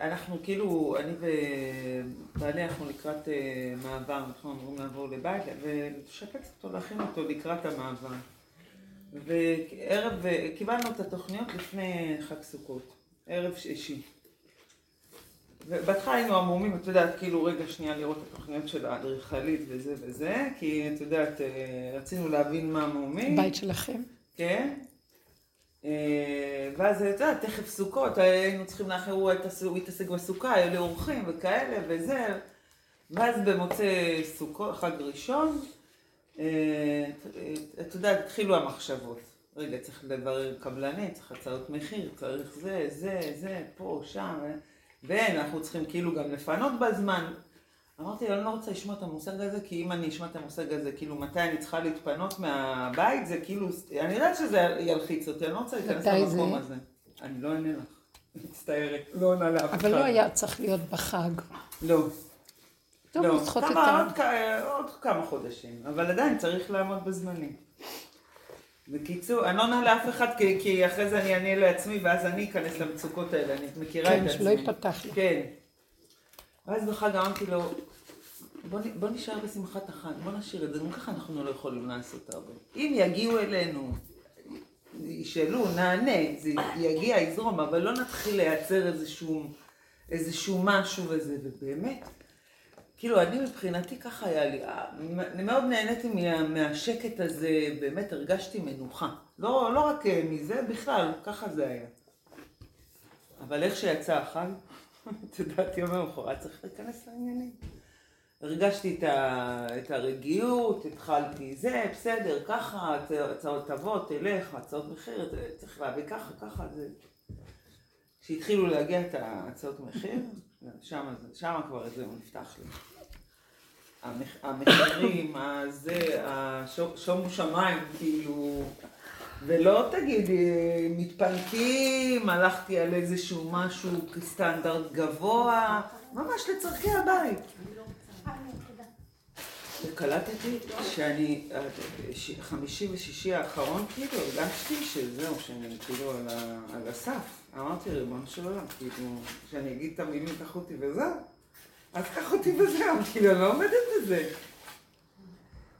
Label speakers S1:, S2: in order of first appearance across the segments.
S1: אנחנו כאילו, אני ובעלי אנחנו לקראת אה, מעבר, אנחנו אמורים לעבור לבית ולשפץ אותו, להכין אותו לקראת המעבר. וערב, קיבלנו את התוכניות לפני חג סוכות, ערב שישי. ובהתחלה היינו עמומים, את יודעת, כאילו רגע שנייה לראות את התוכניות של האדריכלית וזה וזה, כי את יודעת, אה, רצינו להבין מה עמומים.
S2: בית שלכם?
S1: כן. אה, ואז, את יודעת, תכף סוכות, היינו צריכים לאחר, הוא התעסק בסוכה, היו לי אורחים וכאלה וזה. ואז במוצאי סוכות, חג ראשון, אה, את יודעת, התחילו המחשבות. רגע, צריך לברר קבלני, צריך הצעות מחיר, צריך זה, זה, זה, פה, שם. ואנחנו צריכים כאילו גם לפנות בזמן. אמרתי לו, אני לא רוצה לשמוע את המושג הזה, כי אם אני אשמע את המושג הזה, כאילו מתי אני צריכה להתפנות מהבית, זה כאילו, אני יודעת שזה ילחיץ אותי, אני לא רוצה להיכנס למקום הזה. אני לא אענה לך, מצטערת, לא עונה לאף אחד.
S2: אבל לא היה צריך להיות בחג.
S1: לא.
S2: טוב,
S1: לא,
S2: לדחות את
S1: כמה,
S2: ה...
S1: עוד, כ- עוד כמה חודשים, אבל עדיין צריך לעמוד בזמנים. בקיצור, אני לא עונה לאף אחד, כי, כי אחרי זה אני אענה לעצמי, ואז אני אכנס למצוקות האלה, אני מכירה
S2: כן,
S1: את עצמי.
S2: שלא ייפתח לי.
S1: כן. ואז בחג אמרתי לו, בוא, נשאר בשמחת החג, בוא נשאיר את זה, גם ככה אנחנו לא יכולים לעשות הרבה. אם יגיעו אלינו, ישאלו, נענה, זה יגיע, יזרום, אבל לא נתחיל לייצר איזשהו, איזשהו משהו וזה, ובאמת, כאילו, אני מבחינתי ככה היה לי, אני מאוד נהניתי מה, מהשקט הזה, באמת הרגשתי מנוחה. לא, לא רק אה, מזה, בכלל, ככה זה היה. אבל איך שיצא החג, את יודעת, יום למחרת צריך להיכנס לעניינים. הרגשתי את, ה, את הרגיעות, התחלתי זה, בסדר, ככה, הצ- הצעות תבוא, תלך, הצעות מחיר, זה צריך להביא ככה, ככה, זה... כשהתחילו להגיע את ההצעות מחיר, שם, שם כבר זהו, נפתח לי. המח, המחירים, הזה, השו- שומו שמיים, כאילו, ולא תגידי, מתפנקים, הלכתי על איזשהו משהו כסטנדרט גבוה, ממש לצורכי הבית. וקלטתי שאני, ש- חמישי ושישי האחרון, כאילו, הרגשתי שזהו, שאני כאילו על, ה, על הסף. אמרתי, ריבונו של עולם, כאילו, שאני אגיד את המילים, קח אותי וזהו. אז קח אותי וזהו, כאילו, אני לא עומדת בזה.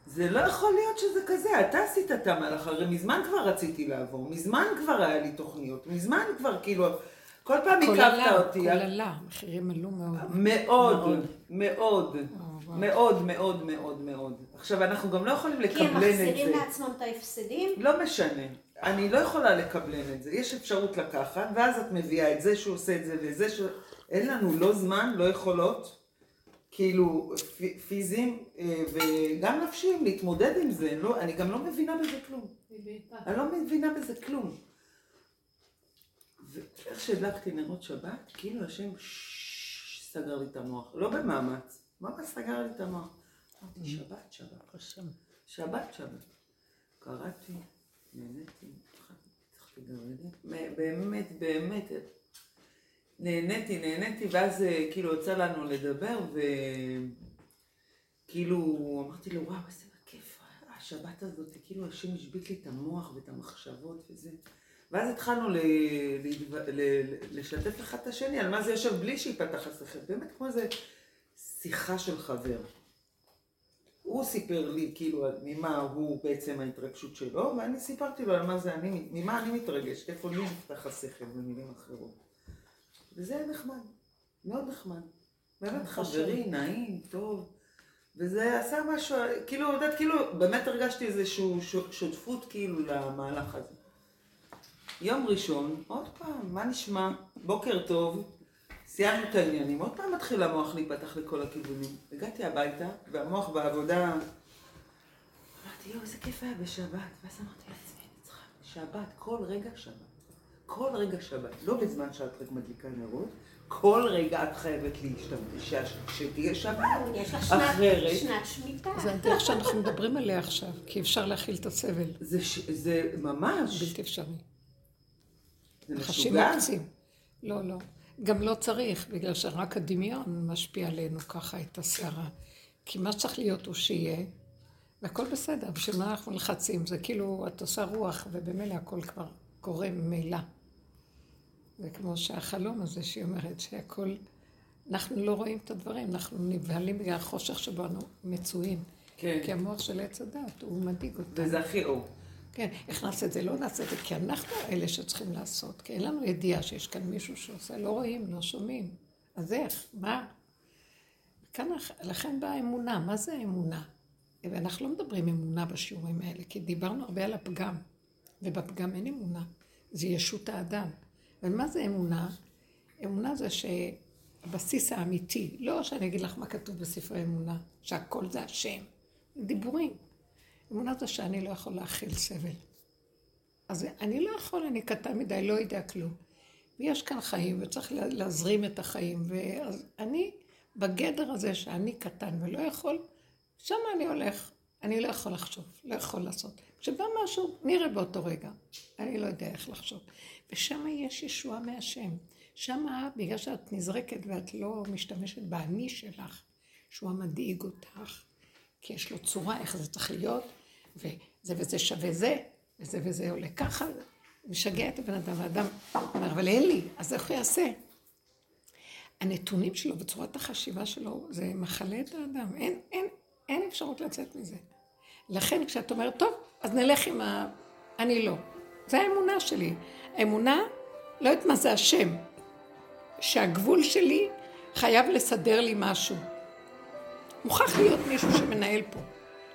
S1: זה לא יכול להיות שזה כזה, אתה עשית את המהלך, הרי מזמן כבר רציתי לעבור, מזמן כבר היה לי תוכניות, מזמן כבר כאילו, כל פעם עיכבת אותי.
S2: כל עלה, המחירים עלו מאוד.
S1: מאוד,
S2: מאוד.
S1: מאוד. מאוד, מאוד, מאוד, מאוד. עכשיו, אנחנו גם לא יכולים
S3: כי הם
S1: לקבלן את
S3: מחזירים
S1: זה.
S3: לעצמם את ההפסדים.
S1: לא משנה. אני לא יכולה לקבלן את זה. יש אפשרות לקחת, ואז את מביאה את זה שהוא עושה את זה וזה שהוא... אין לנו לא זמן, לא יכולות, כאילו, פיזיים אה, וגם נפשיים, להתמודד עם זה. לא, אני גם לא מבינה בזה כלום. אני לא מבינה בזה כלום. ואיך שהדלקתי נרות שבת, כאילו השם ששש, סגר לי את המוח. לא במאמץ, ממש סגר לי את המוח. אמרתי, שבת, שבת.
S2: השם.
S1: שבת, שבת. קראתי, נהניתי, הצלחתי גם. באמת, באמת, נהניתי, נהניתי, ואז אה, כאילו יצא לנו לדבר, וכאילו אמרתי לו, וואו, איזה כיף, השבת הזאת, כאילו השם השבית לי את המוח ואת המחשבות וזה. ואז התחלנו ל- להתו- ל- לשתף אחד את השני על מה זה יושב בלי שייפתח השכל, באמת כמו איזה שיחה של חבר. הוא סיפר לי כאילו ממה הוא בעצם ההתרגשות שלו, ואני סיפרתי לו על מה זה אני, ממה אני מתרגשת, איפה לי נפתח השכל במילים אחרות. וזה היה נחמד, מאוד נחמד. באמת חברי, נעים, טוב. וזה עשה משהו, כאילו, יודעת, כאילו, באמת הרגשתי איזושהי שותפות כאילו למהלך הזה. יום ראשון, עוד פעם, מה נשמע? בוקר טוב, סיימנו את העניינים, עוד פעם מתחיל המוח להיפתח לכל הכיוונים. הגעתי הביתה, והמוח בעבודה... אמרתי, יואו, איזה כיף היה בשבת. ואז אמרתי לעצמי, אני צריכה, שבת, כל רגע שבת. כל רגע שבת. לא בזמן שאת רק מדליקה נרות, כל רגע את חייבת להשתמש, שתהיה שבת.
S3: יש לך שנת-
S1: אחרת,
S3: שנת שמיטה.
S2: זה הדרך שאנחנו מדברים עליה עכשיו, כי אפשר להכיל את הסבל.
S1: זה, ש- זה ממש,
S2: בלתי אפשרי.
S1: זה
S2: חשים
S1: משוגע.
S2: מוקצים. לא, לא. גם לא צריך, בגלל שרק הדמיון משפיע עלינו ככה את הסערה. כי מה שצריך להיות הוא שיהיה, והכל בסדר. בשביל מה אנחנו נלחצים? זה כאילו, את עושה רוח, ובמילא הכל כבר קורה ממילא. זה כמו שהחלום הזה שהיא אומרת שהכל, אנחנו לא רואים את הדברים, אנחנו נבהלים בגלל החושך שבו אנו מצויים.
S1: כן.
S2: כי המוח של עץ הדת, הוא מדאיג אותנו.
S1: וזה הכי אור.
S2: כן, איך נעשה את זה? לא נעשה את זה, כי אנחנו אלה שצריכים לעשות, כי אין לנו ידיעה שיש כאן מישהו שעושה, לא רואים, לא שומעים. אז איך? מה? כאן, לכן באה האמונה. מה זה האמונה? ואנחנו לא מדברים אמונה בשיעורים האלה, כי דיברנו הרבה על הפגם, ובפגם אין אמונה. זה ישות האדם. ומה זה אמונה? אמונה זה שהבסיס האמיתי, לא שאני אגיד לך מה כתוב בספרי אמונה, שהכל זה השם, דיבורים. אמונה זה שאני לא יכול להכיל סבל. אז אני לא יכול, אני קטן מדי, לא יודע כלום. ויש כאן חיים, וצריך להזרים את החיים. ואז אני, בגדר הזה שאני קטן ולא יכול, שם אני הולך. אני לא יכול לחשוב, לא יכול לעשות. כשבא משהו, נראה באותו רגע. אני לא יודע איך לחשוב. ושם יש ישועה מהשם. שם, בגלל שאת נזרקת ואת לא משתמשת באני שלך, שהוא המדאיג אותך, כי יש לו צורה איך זה צריך להיות, וזה וזה שווה זה, וזה וזה עולה ככה, משגע את הבן אדם, והאדם אומר, אבל אין לי, אז איך הוא יעשה? הנתונים שלו וצורת החשיבה שלו, זה מחלה את האדם. אין, אין, אין אפשרות לצאת מזה. לכן כשאת אומרת, טוב, אז נלך עם ה... אני לא. זה האמונה שלי. האמונה, לא יודעת מה זה השם. שהגבול שלי חייב לסדר לי משהו. מוכרח להיות מישהו שמנהל פה.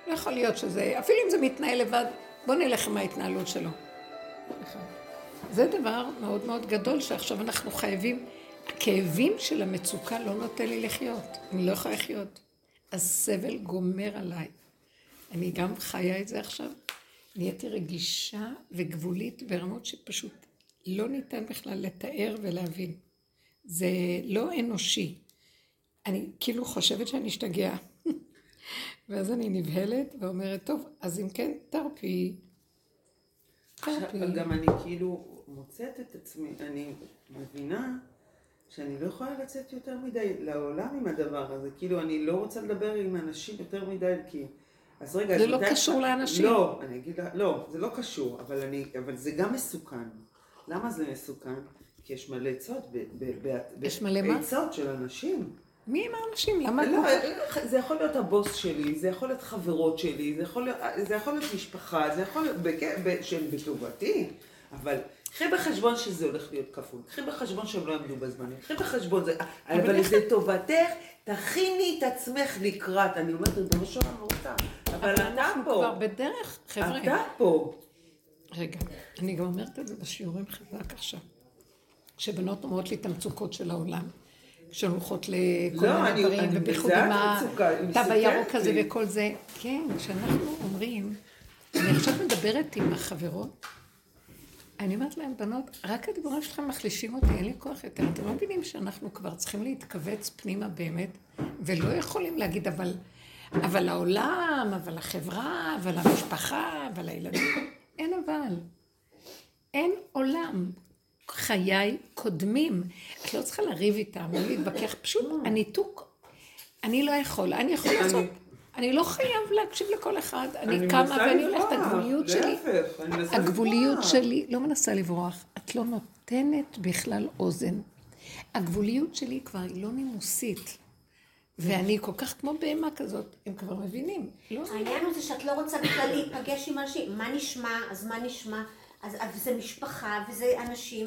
S2: לא יכול להיות שזה, אפילו אם זה מתנהל לבד, בוא נלך עם ההתנהלות שלו. זה דבר מאוד מאוד גדול שעכשיו אנחנו חייבים, הכאבים של המצוקה לא נותן לי לחיות, אני לא יכולה לחיות. הסבל גומר עליי. אני גם חיה את זה עכשיו. נהייתי רגישה וגבולית ברמות שפשוט לא ניתן בכלל לתאר ולהבין. זה לא אנושי. אני כאילו חושבת שאני אשתגע. ואז אני נבהלת ואומרת, טוב, אז אם כן, תרפי.
S1: תרפי. גם אני כאילו מוצאת את עצמי, אני מבינה שאני לא יכולה לצאת יותר מדי לעולם עם הדבר הזה. כאילו, אני לא רוצה לדבר עם אנשים יותר מדי, כי... אז רגע,
S2: זה לא קשור לאנשים.
S1: לא, אני אגיד, לא, זה לא קשור, אבל, אני, אבל זה גם מסוכן. למה זה מסוכן? כי יש מלא עצות,
S2: יש מלא מה?
S1: עצות של אנשים.
S2: מי הם האנשים? למה?
S1: לא, זה יכול להיות הבוס שלי, זה יכול להיות חברות שלי, זה יכול להיות, זה יכול להיות משפחה, זה יכול להיות שהם בטובתי, אבל קחי בחשבון שזה הולך להיות כפול, קחי בחשבון שהם לא יעמדו בזמנים, קחי בחשבון, זה, אבל זה טובתך, תכיני את עצמך לקראת, אני אומרת, ריבונו של עולם, אבל אתה פה.
S2: כבר בדרך, חבר'ה.
S1: אתה פה.
S2: רגע, אני גם אומרת את זה בשיעורים חזק עכשיו. כשבנות אומרות לי את המצוקות של העולם. שהן הולכות לכל
S1: לא,
S2: מיני דברים, ובייחוד עם התו הירוק הזה וכל זה. כן, כשאנחנו אומרים, אני עכשיו מדברת עם החברות, אני אומרת להן, בנות, רק הדיבורים שלכם מחלישים אותי, אין לי כוח יותר. אתם לא מבינים שאנחנו כבר צריכים להתכווץ פנימה באמת, ולא יכולים להגיד, אבל, אבל העולם, אבל החברה, אבל המשפחה, אבל הילדים. אין אבל. אין עולם. חיי קודמים. את לא צריכה לריב איתם, לא להתווכח, פשוט הניתוק, אני לא יכול, אני יכול לעשות, אני לא חייב להקשיב לכל אחד, אני קמה ואני הולכת, הגבוליות שלי, הגבוליות שלי, לא מנסה לברוח, את לא נותנת בכלל אוזן. הגבוליות שלי כבר היא לא נימוסית. ואני כל כך כמו בהמה כזאת, הם כבר מבינים.
S3: לא העניין הוא זה שאת לא רוצה בכלל להיפגש עם אנשים. מה נשמע, אז מה נשמע? אז זה משפחה וזה אנשים,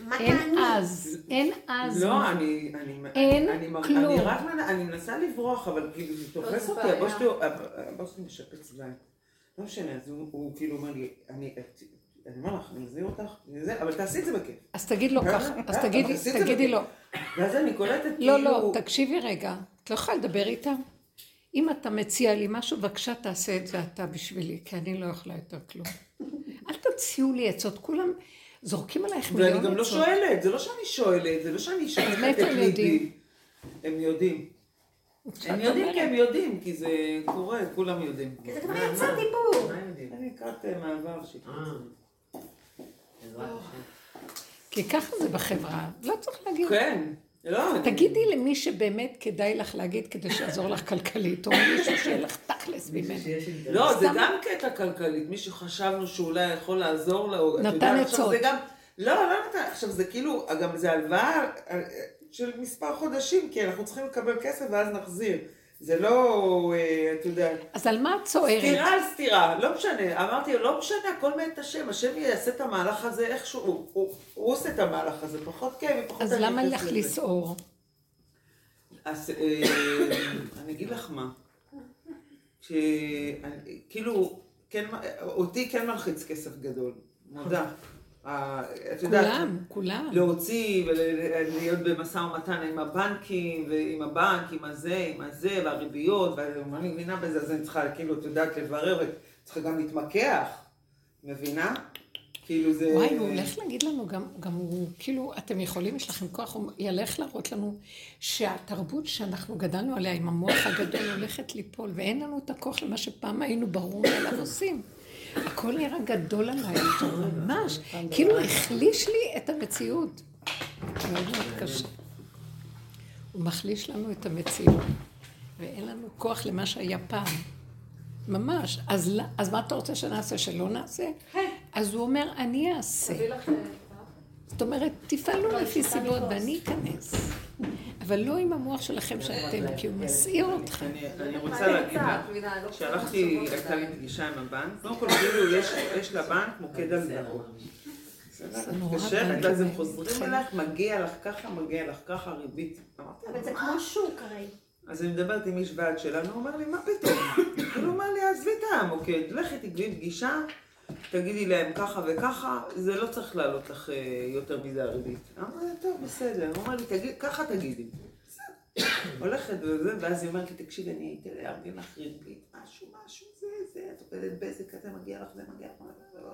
S3: מה תעני?
S2: אין אז, אין אז.
S1: לא, אני, אני,
S2: אין
S1: אני,
S2: כלום.
S1: אני רק, אני מנסה לברוח, אבל כאילו זה תופס אותי, הבוס שלי, הבוס שלי משפץ בית. לא משנה, אז הוא, הוא כאילו אומר לי, אני, אני אומר לך, אני אחזיר אותך, אבל תעשי את זה בכיף.
S2: אז תגיד לו ככה, אז תגידי, תגידי לו.
S1: ואז אני קולטת כאילו...
S2: לא, לא, תקשיבי רגע, את לא יכולה לדבר איתם? אם אתה מציע לי משהו, בבקשה תעשה את זה אתה בשבילי, כי אני לא יכולה יותר כלום. אל תציעו לי עצות, כולם זורקים עלייך מיליון עצות.
S1: ואני גם לא שואלת, זה לא שאני שואלת, זה לא שאני שואלת את ליבי. הם יודעים. הם יודעים כי הם יודעים, כי זה קורה, כולם יודעים.
S3: כי זה כבר יצא דיבור.
S1: אני לקראת אה, מעבר שיקרה.
S2: כי ככה זה בחברה, לא צריך להגיד.
S1: כן. לא,
S2: תגידי למי שבאמת כדאי לך להגיד כדי שיעזור לך כלכלית, או מישהו שיהיה לך תכלס ממנו.
S1: לא, זה גם קטע כלכלית, מי שחשבנו שאולי יכול לעזור לו.
S2: נתן עצות.
S1: לא, לא נתן, עכשיו זה כאילו, גם זה הלוואה אה, של מספר חודשים, כי אנחנו צריכים לקבל כסף ואז נחזיר. זה לא, אה, אתה יודע,
S2: אז על מה את צוערת?
S1: סתירה על סתירה, לא משנה. אמרתי, לא משנה, הכל מת השם, השם יעשה את המהלך הזה איכשהו, הוא, הוא, הוא עושה את המהלך הזה, פחות כאב ופחות...
S2: אז למה לך. לסעור?
S1: אז אה, אני אגיד לך מה, שכאילו, כן, אותי כן מלחיץ כסף גדול, מודה. את יודעת,
S2: כולם, כולם.
S1: להוציא ולהיות במשא ומתן עם הבנקים ועם הבנק, עם הזה, עם הזה, והריביות, ואני מבינה בזה, אז אני צריכה כאילו, את יודעת, לברר, צריכה גם להתמקח, מבינה? כאילו זה...
S2: וואי, הוא הולך להגיד לנו גם, גם הוא, כאילו, אתם יכולים, יש לכם כוח, הוא ילך להראות לנו שהתרבות שאנחנו גדלנו עליה עם המוח הגדול הולכת ליפול, ואין לנו את הכוח למה שפעם היינו ברור מאליו עושים. הכל נראה גדול עליי, ממש, כאילו החליש לי את המציאות. מאוד מאוד קשה. הוא מחליש לנו את המציאות, ואין לנו כוח למה שהיה פעם. ממש. אז, אז מה אתה רוצה שנעשה? שלא נעשה? אז הוא אומר, אני אעשה. זאת אומרת, תפעלו לפי סיבות ואני אכנס. אבל לא עם המוח שלכם שאתם, כי הוא מסעיר אתכם.
S1: אני, אני רוצה להגיד לך, כשהלכתי, הייתה לי פגישה עם הבנק, קודם כל כאילו יש, יש לבנק מוקד הלוואות.
S2: זה נורא
S1: מתקשרת,
S2: בנק,
S1: אז הם חוזרים
S2: מתחיל.
S1: אלייך, מגיע לך ככה, מגיע לך ככה, ריבית.
S3: אבל זה כמו שוק הרי.
S1: אז אני מדברת עם איש ועד שלנו, הוא אומר לי, מה פתאום? הוא אומר לי, עזבי את המוקד, לכי תקבעי פגישה, תגידי להם ככה וככה, זה לא צריך לעלות לך אה, יותר מזה הריבית. אמרתי, טוב, בסדר. הוא אומר לי, "תגיד- ככה תגידי. הולכת וזה, ואז היא אומרת לי, תקשיבי, אני אארגן לך ריבית, משהו, משהו, זה, זה, את עובדת בזק, כזה מגיע לך, זה מגיע לך, זה לא...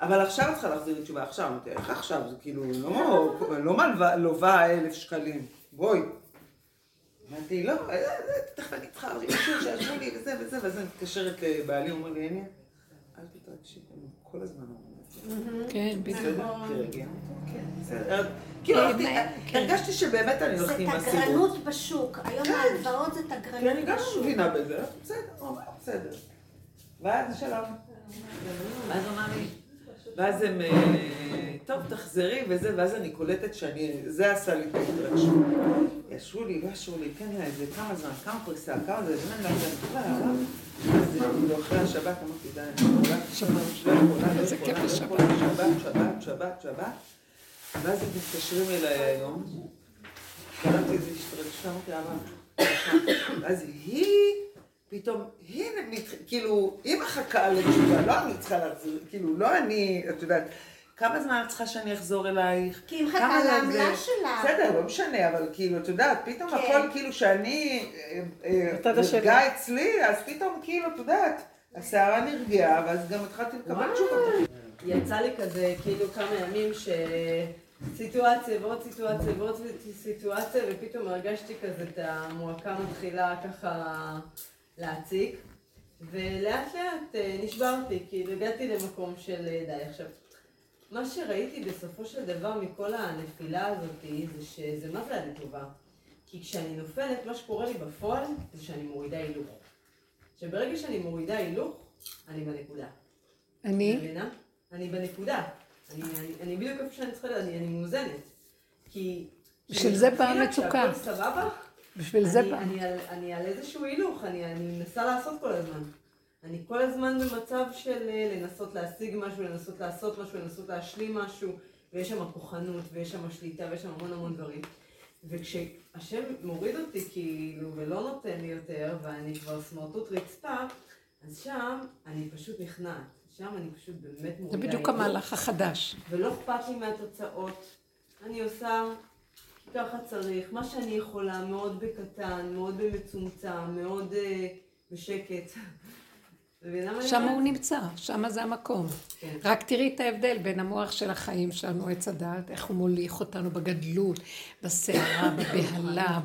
S1: אבל עכשיו את צריכה להחזיר לי תשובה, עכשיו, איך עכשיו? זה כאילו, לא, לא מלווה- לווה אלף שקלים, בואי. אמרתי, לא, אה, אה, תכף אני צריכה שישבו לי וזה וזה, ואז אני מתקשרת לבעלי, הוא אומר לי, עניה, אל תתרגשי, הם כל הזמן אומרים את זה.
S2: כן, בדיוק.
S1: בסדר, תרגעי. כן, בסדר. כאילו,
S2: כן, כן.
S1: הרגשתי שבאמת אני
S3: זה
S1: הולכת עם הסיבות.
S3: תגרנות בשוק. היום ההלוואות זה
S1: כי אני
S3: תגרנות
S1: גם
S3: בשוק.
S1: מבינה בזה, בסדר, בסדר. ואז שלום. ואז הוא אמר לי, ואז הם, אה, טוב, תחזרי וזה, ואז אני קולטת שאני, זה עשה לי את ההתרגשות. ישבו לי, לא ישבו לי, כן, איזה כמה זמן, כמה פריסה, כמה זה, זמן, לא יודעת, אז כאילו אחרי השבת אמרתי, די, אני יכולה, לא
S2: איזה כיף.
S1: יכולה, שבת, שבת, שבת, שבת. ואז הם מתקשרים אליי היום, קראתי איזה השתרגשות, אמרתי, אבא, אז היא, פתאום, היא, מת- כאילו, היא מחכה לתשובה, לא אני צריכה להחזיר, כאילו, לא אני, את יודעת, כמה זמן את צריכה שאני אחזור אלייך?
S3: כי היא מחכה לעמלה
S1: זה-
S3: שלה.
S1: בסדר, לא משנה, אבל כאילו, את יודעת, פתאום
S3: כן.
S1: הכל כאילו שאני, אה, אה. נרגע אצלי, אז פתאום כאילו, את יודעת, הסערה נרגעה, ואז גם התחלתי לקבל תשובה.
S4: יצא לי כזה כאילו כמה ימים שסיטואציה ועוד סיטואציה ועוד סיטואציה ופתאום הרגשתי כזה את המועקה מתחילה ככה להציק ולאט לאט אה, נשברתי, כאילו הגעתי למקום של אה, די עכשיו. מה שראיתי בסופו של דבר מכל הנפילה הזאת זה שזה מה זה היה לטובה. כי כשאני נופלת, מה שקורה לי בפועל זה שאני מורידה הילוך. שברגע שאני מורידה הילוך, אני בנקודה.
S2: אני,
S4: מבינה? אני בנקודה. אני, אני, אני בדיוק איפה שאני צריכה אני, אני מאוזנת. כי...
S2: בשביל זה באה המצוקה.
S4: כשהכל סבבה,
S2: בשביל זה
S4: אני. אני, על, אני על איזשהו הילוך, אני, אני מנסה לעשות כל הזמן. אני כל הזמן במצב של אה, לנסות להשיג משהו, לנסות לעשות משהו, לנסות להשלים משהו, ויש שם כוחנות, ויש שם שליטה, ויש שם המון המון דברים. וכשהשם מוריד אותי כאילו, ולא נותן לי יותר, ואני כבר סמרטוט רצפה, אז שם אני פשוט נכנעת. שם אני פשוט באמת
S2: זה
S4: מורידה.
S2: בדיוק
S4: הילוך.
S2: המהלך החדש.
S4: ולא אכפת לי מהתוצאות. אני עושה ככה צריך, מה שאני יכולה, מאוד בקטן, מאוד במצומצם, מאוד אה, בשקט.
S2: שם? הוא נמצא, שם זה המקום.
S4: כן.
S2: רק תראי את ההבדל בין המוח של החיים שלנו, עץ הדעת, איך הוא מוליך אותנו בגדלות, בסערה, בבהלה.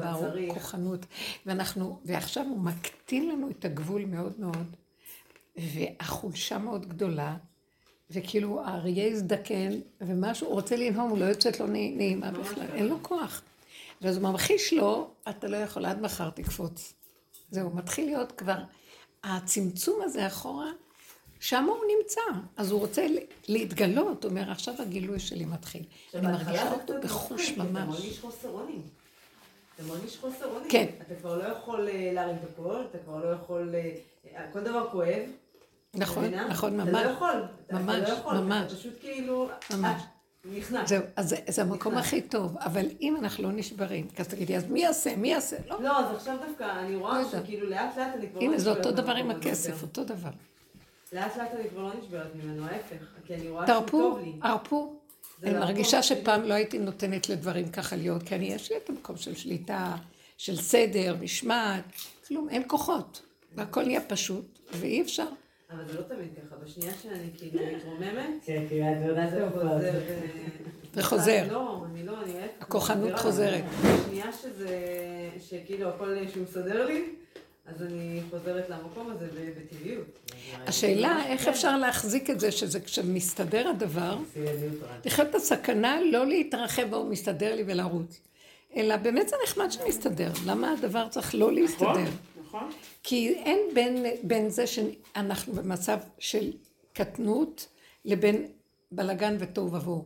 S2: בכוחנות. ואנחנו, ועכשיו הוא מקטין לנו את הגבול מאוד מאוד, והחולשה מאוד גדולה, וכאילו האריה הזדקן, ומשהו, הוא רוצה לנהום, הוא לא יוצאת לו נעי- נעימה בכלל, אין לו כוח. ואז הוא ממחיש לו, אתה לא יכול, עד מחר תקפוץ. זהו, מתחיל להיות כבר, הצמצום הזה אחורה, שם הוא נמצא. אז הוא רוצה להתגלות, הוא אומר, עכשיו הגילוי שלי מתחיל. אני מרגישה אותו בחוש
S4: אתה
S2: ממש.
S4: מרגיש חוסר אונים. אתה מרגיש חוסר אונים.
S2: כן.
S4: אתה כבר לא יכול אה, להרים את הקול, אתה כבר לא יכול... אה, כל דבר כואב.
S2: נכון? נכון,
S4: אתה
S2: ממש.
S4: לא יכול. אתה-
S2: ממש,
S4: אתה לא יכול.
S2: ממש.
S4: אתה פשוט כאילו...
S2: ממש.
S4: אה, נכנס.
S2: זהו, אז זה, המקום. הכי טוב, אבל אם אנחנו לא נשברים, אז תגידי, אז מי יעשה? מי יעשה? לא.
S4: לא, אז עכשיו דווקא אני
S2: לא
S4: רואה
S2: יודעת.
S4: שכאילו לאט לאט אני כבר לא
S2: הנה, זה
S4: נשברת
S2: אותו דבר עם הכסף. אותו דבר.
S4: לאט לאט אני כבר לא נשברת ממנו, ההפך. כי אני רואה שהוא
S2: תרפו,
S4: טוב לי.
S2: הרפו.
S4: זה
S2: אני
S4: להרפות,
S2: מרגישה
S4: כאילו.
S2: שפעם לא הייתי נותנת לדברים ככה להיות, כי אני, יש לי את המקום של שליטה, של סדר, משמעת, כלום, אין כוחות. והכל נהיה פשוט, ואי אפשר.
S4: אבל זה לא תמיד ככה, בשנייה שאני כאילו מתרוממת,
S5: כן, כי את יודעת
S4: זה
S5: איפה
S4: חוזר.
S5: זה.
S4: לא, אני לא, אני להפך.
S2: הכוחנות. חוזרת.
S4: בשנייה שזה, שכאילו הכל שהוא מסדר לי, אז אני חוזרת למקום הזה ב- בטבעיות.
S2: השאלה, איך אפשר להחזיק את זה, שזה כשמסתדר הדבר. לחיות את הסכנה לא להתרחב והוא מסתדר לי ולרוץ. אלא באמת זה נחמד שמסתדר. למה הדבר צריך לא להסתדר?
S1: נכון.
S2: כי אין בין, בין זה שאנחנו במצב של קטנות לבין בלגן ותוהו ובוהו.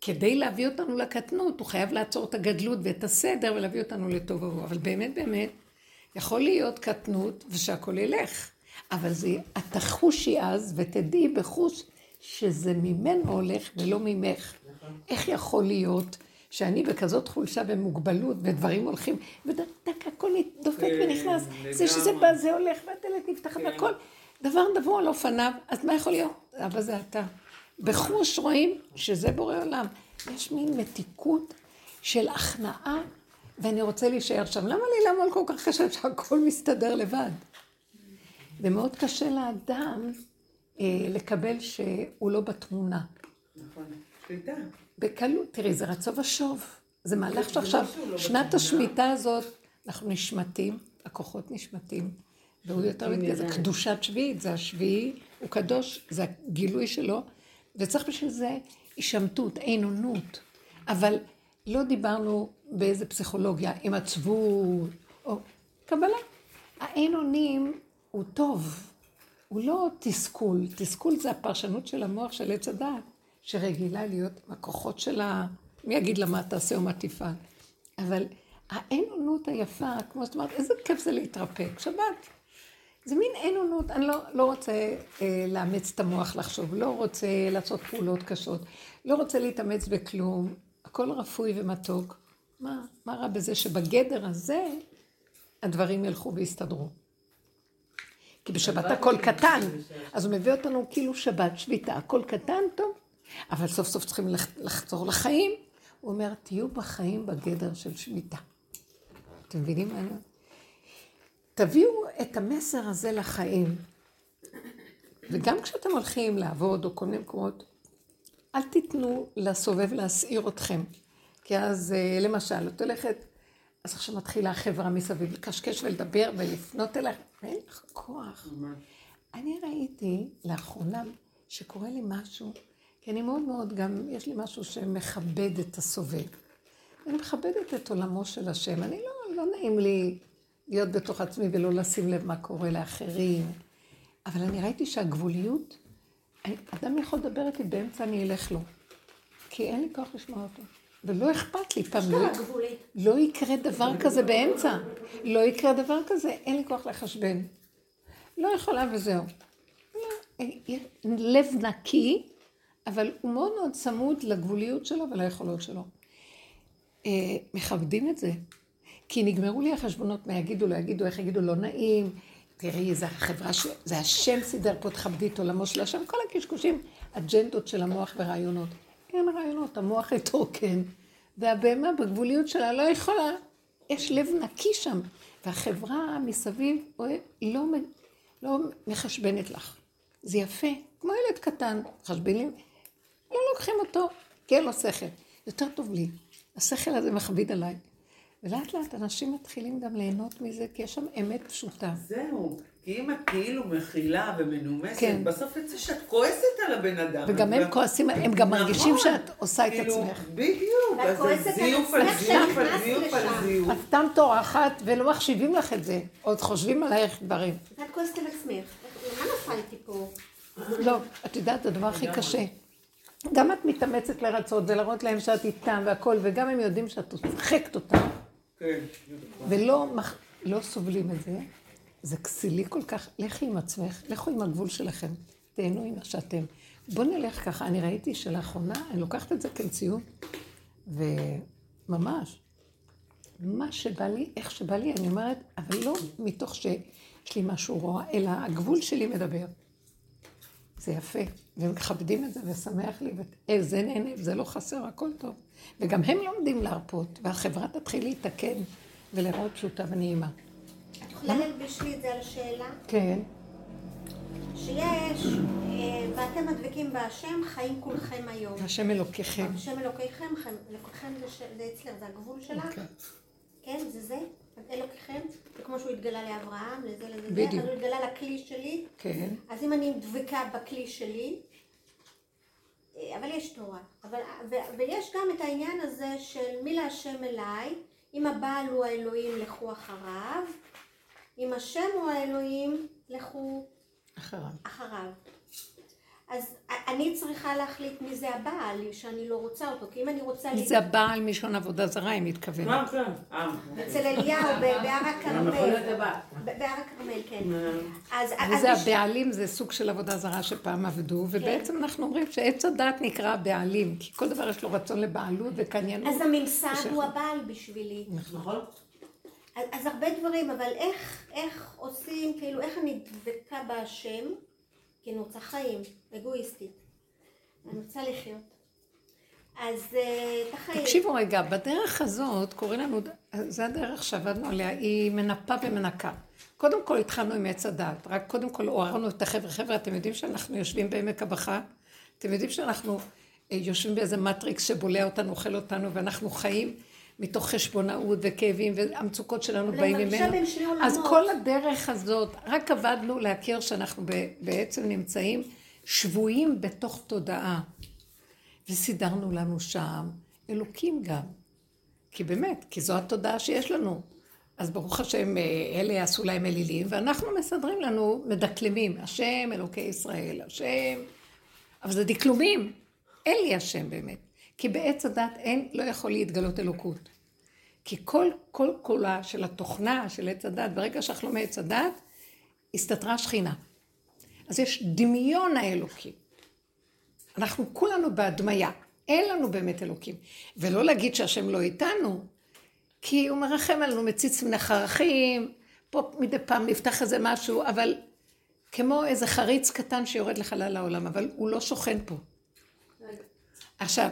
S2: כדי להביא אותנו לקטנות, הוא חייב לעצור את הגדלות ואת הסדר ולהביא אותנו לתוהו ובוהו. אבל באמת באמת, יכול להיות קטנות ושהכול ילך. אבל זה, את תחושי אז ותדעי בחוש שזה ממנו הולך ולא ממך. איך יכול להיות שאני בכזאת חולשה ומוגבלות ודברים הולכים, ודק הכל דופק
S1: כן,
S2: ונכנס, זה שזה. בא, זה הולך, והדלת נפתחת והכל, דבר דבור על אופניו, אז מה יכול להיות? אבל זה אתה. בחוש רואים שזה בורא עולם. יש מין מתיקות של הכנעה, ואני רוצה להישאר שם. למה לי לעמול כל כך קשה שהכל מסתדר לבד? ומאוד קשה לאדם אה, לקבל שהוא לא בתמונה.
S1: נכון. שליטה.
S2: בקלות, תראי, זה רצו ושוב. זה מהלך שעכשיו,
S1: לא
S2: שנת. השמיטה הזאת, אנחנו נשמטים, הכוחות נשמטים, והוא יותר מתגלה, זה קדושת שביעית, זה השביעי, הוא קדוש, זה הגילוי שלו, וצריך בשביל זה הישמטות, עינונות. אבל לא דיברנו באיזה פסיכולוגיה, עם עצבות, או קבלה. האין אונים הוא טוב, הוא לא תסכול. תסכול זה הפרשנות של המוח של עץ הדעת, שרגילה להיות עם הכוחות שלה, מי יגיד לה מה תעשה או מה תפעל. אבל האין אונות היפה, כמו שאת אומרת, איזה כיף זה להתרפק, שבת. זה מין אין אונות, אני לא, לא רוצה אה, לאמץ את המוח לחשוב, לא רוצה לעשות פעולות קשות, לא רוצה להתאמץ בכלום, הכל רפוי ומתוק. מה, מה רע בזה שבגדר הזה הדברים ילכו ויסתדרו? כי בשבת הכל קטן, אז הוא מביא אותנו כאילו שבת, שביתה, הכל קטן, טוב, אבל סוף סוף צריכים לח- לחזור לחיים. הוא אומר, תהיו בחיים בגדר של שמיטה. אתם מבינים מה אני אומרת? תביאו את המסר הזה לחיים. וגם כשאתם הולכים לעבוד או כל מיני מקומות, אל תיתנו לסובב להסעיר אתכם. כי אז, אה, למשל, את הולכת, אז עכשיו מתחילה החברה מסביב לקשקש ולדבר ולפנות אליך, ואין לך כוח. אני ראיתי לאחרונה שקורה לי משהו, כי אני מאוד מאוד גם, יש לי משהו שמכבד את הסובב. אני מכבדת את עולמו של השם. אני לא, לא נעים לי להיות בתוך עצמי ולא לשים לב מה קורה לאחרים. אבל אני ראיתי שהגבוליות, אני- אדם יכול לדבר איתי באמצע, אני אלך לו. כי אין לי כוח לשמוע אותו. ולא אכפת לי, פעם לא. לא יקרה דבר כזה באמצע. לא יקרה דבר כזה, אין לי כוח לחשבן. לא יכולה וזהו. לא, לב נקי, אבל הוא מאוד מאוד צמוד לגבוליות שלו וליכולות שלו. אה, מכבדים את זה. כי נגמרו לי החשבונות, מה יגידו, לא יגידו, איך יגידו, לא נעים. תראי, זה החברה, ש... זה השם סידר פה, תכבדי את עולמו של השם, כל הקשקושים, אג'נדות של המוח ורעיונות. אין רעיונות, המוח התרוקן, והבהמה בגבוליות שלה לא יכולה, יש לב נקי שם, והחברה מסביב לא, לא מחשבנת לך. זה יפה, כמו ילד קטן, מחשבנים, לא לוקחים אותו, כי אין לו שכל. יותר טוב לי. השכל הזה מכביד עליי. ולאט לאט אנשים מתחילים גם ליהנות מזה, כי יש שם אמת פשוטה.
S1: זהו. כי אם את כאילו מכילה ומנומסת,
S2: כן.
S1: בסוף יוצא שאת כועסת על הבן אדם.
S2: וגם הם כועסים, הם גם
S1: נכון.
S2: מרגישים שאת עושה את
S1: כאילו,
S2: עצמך.
S1: בדיוק. אז זה זיוף על זיוף על זיוף על. זיוף.
S2: את סתם טורחת ולא מחשיבים לך את זה, עוד חושבים עלייך דברים.
S3: את כועסת על עצמך. מה נפלתי פה?
S2: לא, את יודעת, הדבר הכי קשה. גם את מתאמצת לרצות ולהראות להם שאת איתם והכל, וגם הם יודעים שאת צוחקת אותם,
S1: כן.
S2: ולא מח... לא סובלים את זה. זה כסילי כל כך, לכי עם עצמך, לכו עם הגבול שלכם, תהנו עם מה שאתם. בואו נלך ככה, אני ראיתי שלאחרונה, אני לוקחת את זה כמציאות, וממש, מה שבא לי, איך שבא לי, אני אומרת, אבל לא מתוך שיש לי משהו רוע, אלא הגבול שלי מדבר. זה יפה, ומכבדים את זה, ושמח לי, וזה נהנה, זה לא חסר, הכל טוב. וגם הם לומדים להרפות, והחברה תתחיל להתקן ולראות פשוטה ונעימה.
S3: את יכולה להלביש לי את זה על השאלה?
S2: כן,
S3: שיש, אה, ואתם הדבקים בהשם, חיים כולכם היום.
S2: השם אלוקיכם.
S3: השם אלוקיכם, אלוקיכם זה אצלך, זה הגבול שלך?
S2: אוקיי.
S3: כן, זה זה? אלוקיכם? זה כמו שהוא התגלה לאברהם, לזה, לזה,
S2: בדיוק.
S3: אז הוא התגלה לכלי שלי.
S2: כן.
S3: אז אם אני דבקה בכלי שלי, אה, אבל יש תורה. אבל, ו- ויש גם את העניין הזה של מי להשם אליי, אם הבעל הוא האלוהים, לכו אחריו, אם השם הוא האלוהים, לכו
S2: אחריו.
S3: אחריו. אז אני צריכה להחליט מי זה הבעל, שאני לא רוצה אותו, כי אם אני רוצה...
S2: מי זה הבעל מלשון עבודה זרה, היא מתכוונת.
S1: מה כן? אה,
S3: אצל אליהו, בהר הכרמל. בהר הכרמל, כן. אז...
S2: וזה הבעלים, זה סוג של עבודה זרה שפעם עבדו, ובעצם אנחנו אומרים שעץ הדת נקרא הבעלים, כי כל דבר יש לו רצון לבעלות וקניינות.
S3: אז הממסד הוא הבעל בשבילי.
S1: נכון?
S3: אז, אז הרבה דברים, אבל איך, איך עושים, כאילו, איך אני דבקה בהשם, כי אני רוצה חיים, אגואיסטית. אני רוצה לחיות. אז אה, את החיים.
S2: תקשיבו רגע, בדרך הזאת, קוראים לנו, זה הדרך שעבדנו עליה, היא מנפה ומנקה. קודם כל התחלנו עם עץ הדת, רק קודם כל עוררנו את החבר'ה. חבר'ה, אתם יודעים שאנחנו יושבים בעמק הבכה? אתם יודעים שאנחנו אה, יושבים באיזה מטריקס שבולע אותנו, אוכל אותנו, ואנחנו חיים מתוך חשבונאות וכאבים, והמצוקות שלנו באים ממנו. אז כל הדרך הזאת, רק עבדנו להכיר שאנחנו בעצם נמצאים שבויים בתוך תודעה. וסידרנו לנו שם אלוקים גם. כי באמת, כי זו התודעה שיש לנו. אז ברוך השם, אה, אלה יעשו להם אלילים, ואנחנו מסדרים לנו מדקלמים. השם אלוקי ישראל, השם... אבל זה דקלומים. אין לי השם באמת. כי בעץ הדת אין, לא יכול להתגלות אלוקות. כי כל, כל קולה של התוכנה של עץ הדת, ברגע שאנחנו מעץ הדת, הסתתרה שכינה. אז יש דמיון האלוקים. אנחנו כולנו בהדמיה, אין לנו באמת אלוקים. ולא להגיד שהשם לא איתנו, כי הוא מרחם עלינו, מציץ מן החרכים, פה מדי פעם נפתח איזה משהו, אבל כמו איזה חריץ קטן שיורד לחלל העולם, אבל הוא לא שוכן פה. עכשיו,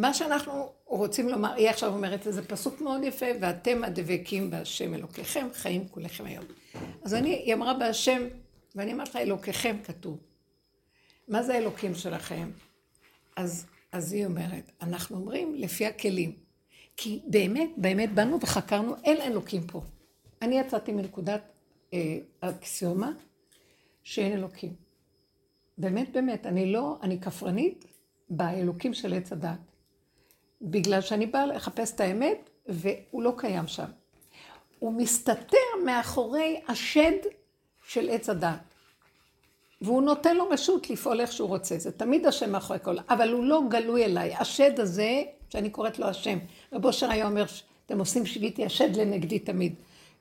S2: מה שאנחנו רוצים לומר, היא עכשיו אומרת איזה פסוק מאוד יפה, ואתם הדבקים בהשם אלוקיכם, חיים כולכם היום. אז אני, היא אמרה בהשם, ואני אמרתי לה, אלוקיכם כתוב. מה זה האלוקים שלכם? אז, אז היא אומרת, אנחנו אומרים לפי הכלים. כי באמת, באמת באנו וחקרנו, אין אלוקים פה. אני יצאתי מנקודת אה, אקסיומה שאין אלוקים. באמת, באמת, אני לא, אני כפרנית באלוקים של עץ הדת. בגלל שאני באה לחפש את האמת, והוא לא קיים שם. הוא מסתתר מאחורי השד של עץ הדת. והוא נותן לו רשות לפעול איך שהוא רוצה. זה תמיד השם מאחורי הכל, אבל הוא לא גלוי אליי. השד הזה, שאני קוראת לו השם, רב אושר היה אומר, אתם עושים שביתי השד לנגדי תמיד.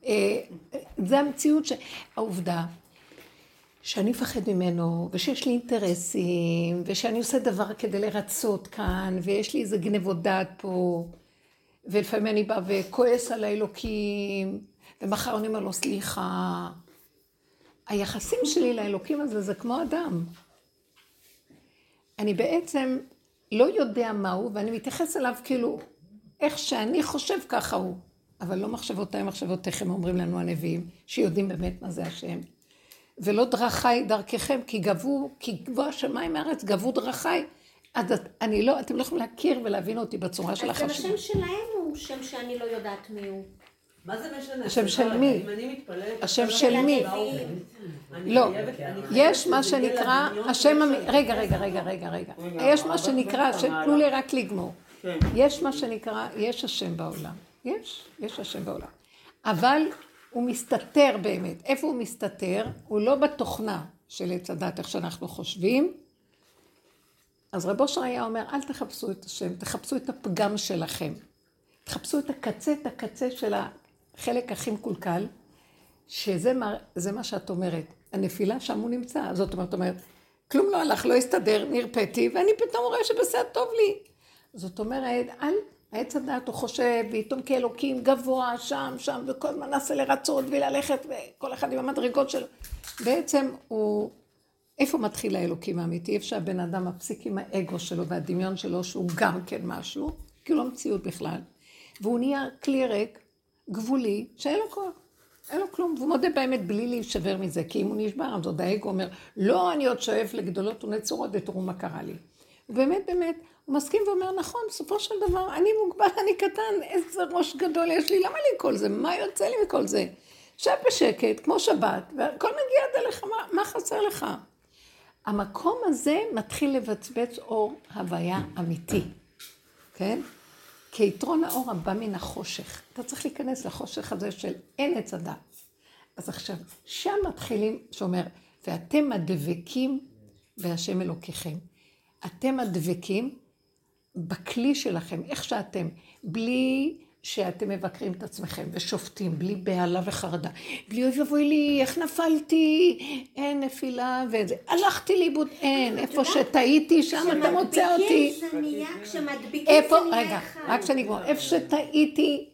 S2: אה, זה המציאות, ש... העובדה שאני מפחד ממנו, ושיש לי אינטרסים, ושאני עושה דבר כדי לרצות כאן, ויש לי איזה גנבות דעת פה, ולפעמים אני באה וכועס על האלוקים, ומחר אני אומר לו סליחה. היחסים שלי לאלוקים הזה זה כמו אדם. אני בעצם לא יודע מהו, ואני מתייחס אליו כאילו, איך שאני חושב ככה הוא. אבל לא מחשבותיי מחשבותיכם, אומרים לנו הנביאים, שיודעים באמת מה זה השם. ולא דרכיי דרככם, כי גבו, כי גבו השמיים מהארץ, גבו דרכיי. אז את- אני לא, אתם לא יכולים להכיר ולהבין אותי בצורה של
S3: אז גם
S2: החשיבה.
S3: השם שלהם הוא שם שאני לא יודעת מי הוא.
S4: מה זה משנה?
S2: השם של מי?
S4: אם אני.
S2: השם של מי? לא, יש מה שנקרא, השם. רגע, רגע, רגע, רגע, רגע. יש מה שנקרא, השם. תנו לי רק לגמור.
S1: כן.
S2: יש מה שנקרא, יש השם בעולם. יש, יש השם בעולם. אבל הוא מסתתר באמת. איפה הוא מסתתר? הוא לא בתוכנה. של עץ הדת, איך שאנחנו חושבים. אז רב אושר היה אומר, אל תחפשו את השם, תחפשו את הפגם שלכם. תחפשו את הקצה, את הקצה של החלק הכי מקולקל, שזה מה, מה שאת אומרת. הנפילה שם הוא נמצא. זאת אומרת, אומרת, כלום לא הלך, לא הסתדר, נרפאתי, ואני פתאום רואה שבסדר טוב לי. זאת אומרת, אל, העץ הדעת הוא חושב, ויתום כאלוקים גבוה, שם, שם, וכל הזמן נעשה לרצות וללכת, וכל אחד עם המדרגות שלו. בעצם הוא, איפה מתחיל האלוקים האמיתי? איפה שהבן אדם מפסיק עם האגו שלו והדמיון שלו, שהוא גם כן משהו, כי הוא לא מציאות בכלל. והוא נהיה כלי ריק, גבולי, שאין לו כוח. אין לו כלום, והוא מודה באמת בלי להישבר מזה, כי אם הוא נשבר, אז עוד האגו אומר, לא, אני עוד שואף לגדולות ונצורות, ותראו מה קרה לי. ובאמת, באמת, הוא מסכים ואומר, נכון, בסופו של דבר, אני מוגבל, אני קטן, איזה ראש גדול יש לי, למה לי כל זה? מה יוצא לי מכל זה? שב בשקט, כמו שבת, והכל מגיע עד אליך, מה, מה חסר לך? המקום הזה מתחיל לבצבץ אור הוויה אמיתי, כן? כיתרון האור הבא מן החושך. אתה צריך להיכנס לחושך הזה של אין עץ הדת. אז עכשיו, שם מתחילים, שאומר, ואתם הדבקים בהשם אלוקיכם. אתם הדבקים בכלי שלכם, איך שאתם, בלי שאתם מבקרים את עצמכם ושופטים, בלי בהלה וחרדה, בלי אוי ואבוי לי, איך נפלתי, אין נפילה וזה, הלכתי לאיבוד, אין, איפה שטעיתי, שם אתה מוצא אותי.
S3: כשמדביקים זה נהיה
S2: רגע. רק שאני אגמור, איפה שטעיתי,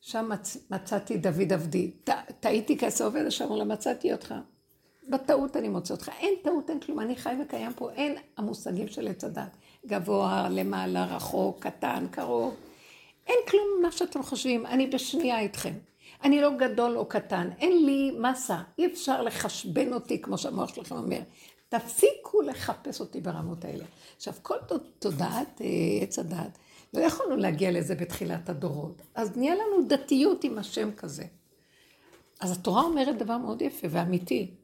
S2: שם מצ, מצאתי דוד עבדי. טעיתי כעשה עובד, עכשיו אמר לה, מצאתי אותך. בטעות אני מוצא אותך. אין טעות, אין כלום, אני חי וקיים פה, אין המושגים של עץ הדת. גבוה, למעלה, רחוק, קטן, קרוב. אין כלום ממה שאתם חושבים, אני בשנייה איתכם. אני לא גדול או קטן, אין לי מסה, אי אפשר לחשבן אותי, כמו שהמוח שלכם אומר. תפסיקו לחפש אותי ברמות האלה. עכשיו, כל תודעת אה, עץ הדת, לא יכולנו להגיע לזה בתחילת הדורות. אז נהיה לנו דתיות עם השם כזה. אז התורה אומרת דבר מאוד יפה ואמיתי.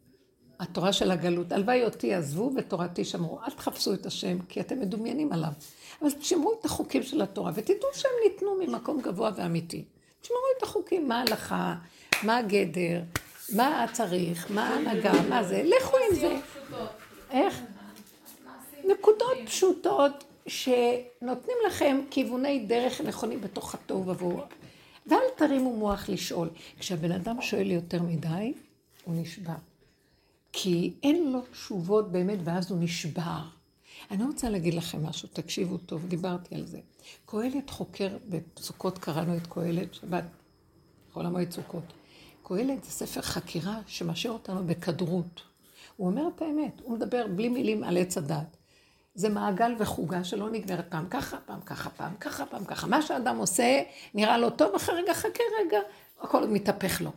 S2: התורה של הגלות, הלוואי אותי עזבו ותורתי שמרו. אל תחפשו את השם, כי אתם מדומיינים עליו. אבל תשמרו את החוקים של התורה, ותדעו שהם ניתנו ממקום גבוה ואמיתי. תשמרו את החוקים, מה ההלכה, מה הגדר, מה צריך, מה ההנהגה, מה זה, לכו עם זה. איך? נקודות פשוטות שנותנים לכם כיווני דרך נכונים בתוך התוהו ובוהו. ואל תרימו מוח לשאול. כשהבן אדם שואל יותר מדי, הוא נשבע. כי אין לו תשובות באמת, ואז הוא נשבר. אני רוצה להגיד לכם משהו, תקשיבו טוב, דיברתי על זה. קהלת חוקר, בסוכות קראנו את קהלת, שבת, חול המועד סוכות. קהלת זה ספר חקירה שמשאיר אותנו בכדרות. הוא אומר את האמת, הוא מדבר בלי מילים על עץ הדת. זה מעגל וחוגה שלא נגמרת פעם ככה, פעם ככה, פעם ככה, פעם ככה. מה שאדם עושה, נראה לו טוב, אחרי רגע, חכה רגע, הכל מתהפך לו.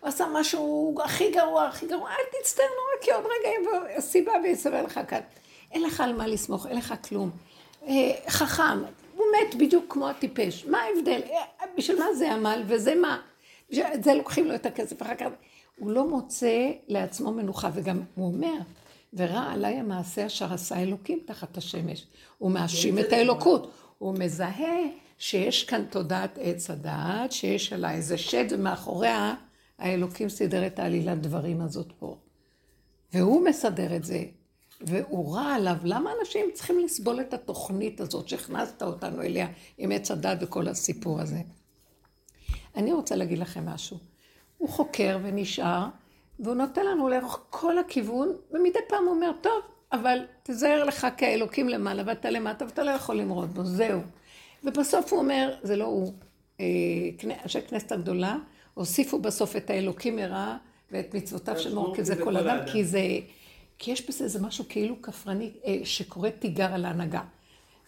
S2: הוא עשה משהו הכי גרוע, הכי גרוע, אל תצטער נורא, כי עוד רגע יבוא הסיבה ויסבר לך כאן. אין לך על מה לסמוך, אין לך כלום. אה, חכם, הוא מת בדיוק כמו הטיפש. מה ההבדל? אה, בשביל מה זה עמל וזה מה? בשביל זה לוקחים לו את הכסף אחר כך. הוא לא מוצא לעצמו מנוחה, וגם הוא אומר, ורע עליי המעשה אשר עשה אלוקים תחת השמש. הוא מאשים את האלוקות. הוא מזהה שיש כאן תודעת עץ הדעת, שיש עליי איזה שד, ומאחוריה האלוקים סידר את העלילת דברים הזאת פה. והוא מסדר את זה, והוא רע עליו. למה אנשים צריכים לסבול את התוכנית הזאת שהכנסת אותנו אליה עם עץ הדת וכל הסיפור הזה? אני רוצה להגיד לכם משהו. הוא חוקר ונשאר, והוא נותן לנו לאורך כל הכיוון, ומדי פעם הוא אומר, טוב, אבל תזהר לך כאלוקים למעלה, ואתה למטה, ואתה לא יכול למרוד בו, זהו. ובסוף הוא אומר, זה לא הוא, אה, אנשי כנסת הגדולה, הוסיפו בסוף את האלוקים מרע ואת מצוותיו של מור, כי זה כל אדם, כי זה, כי יש בזה איזה משהו כאילו כפרני, אה, שקורא תיגר על ההנהגה.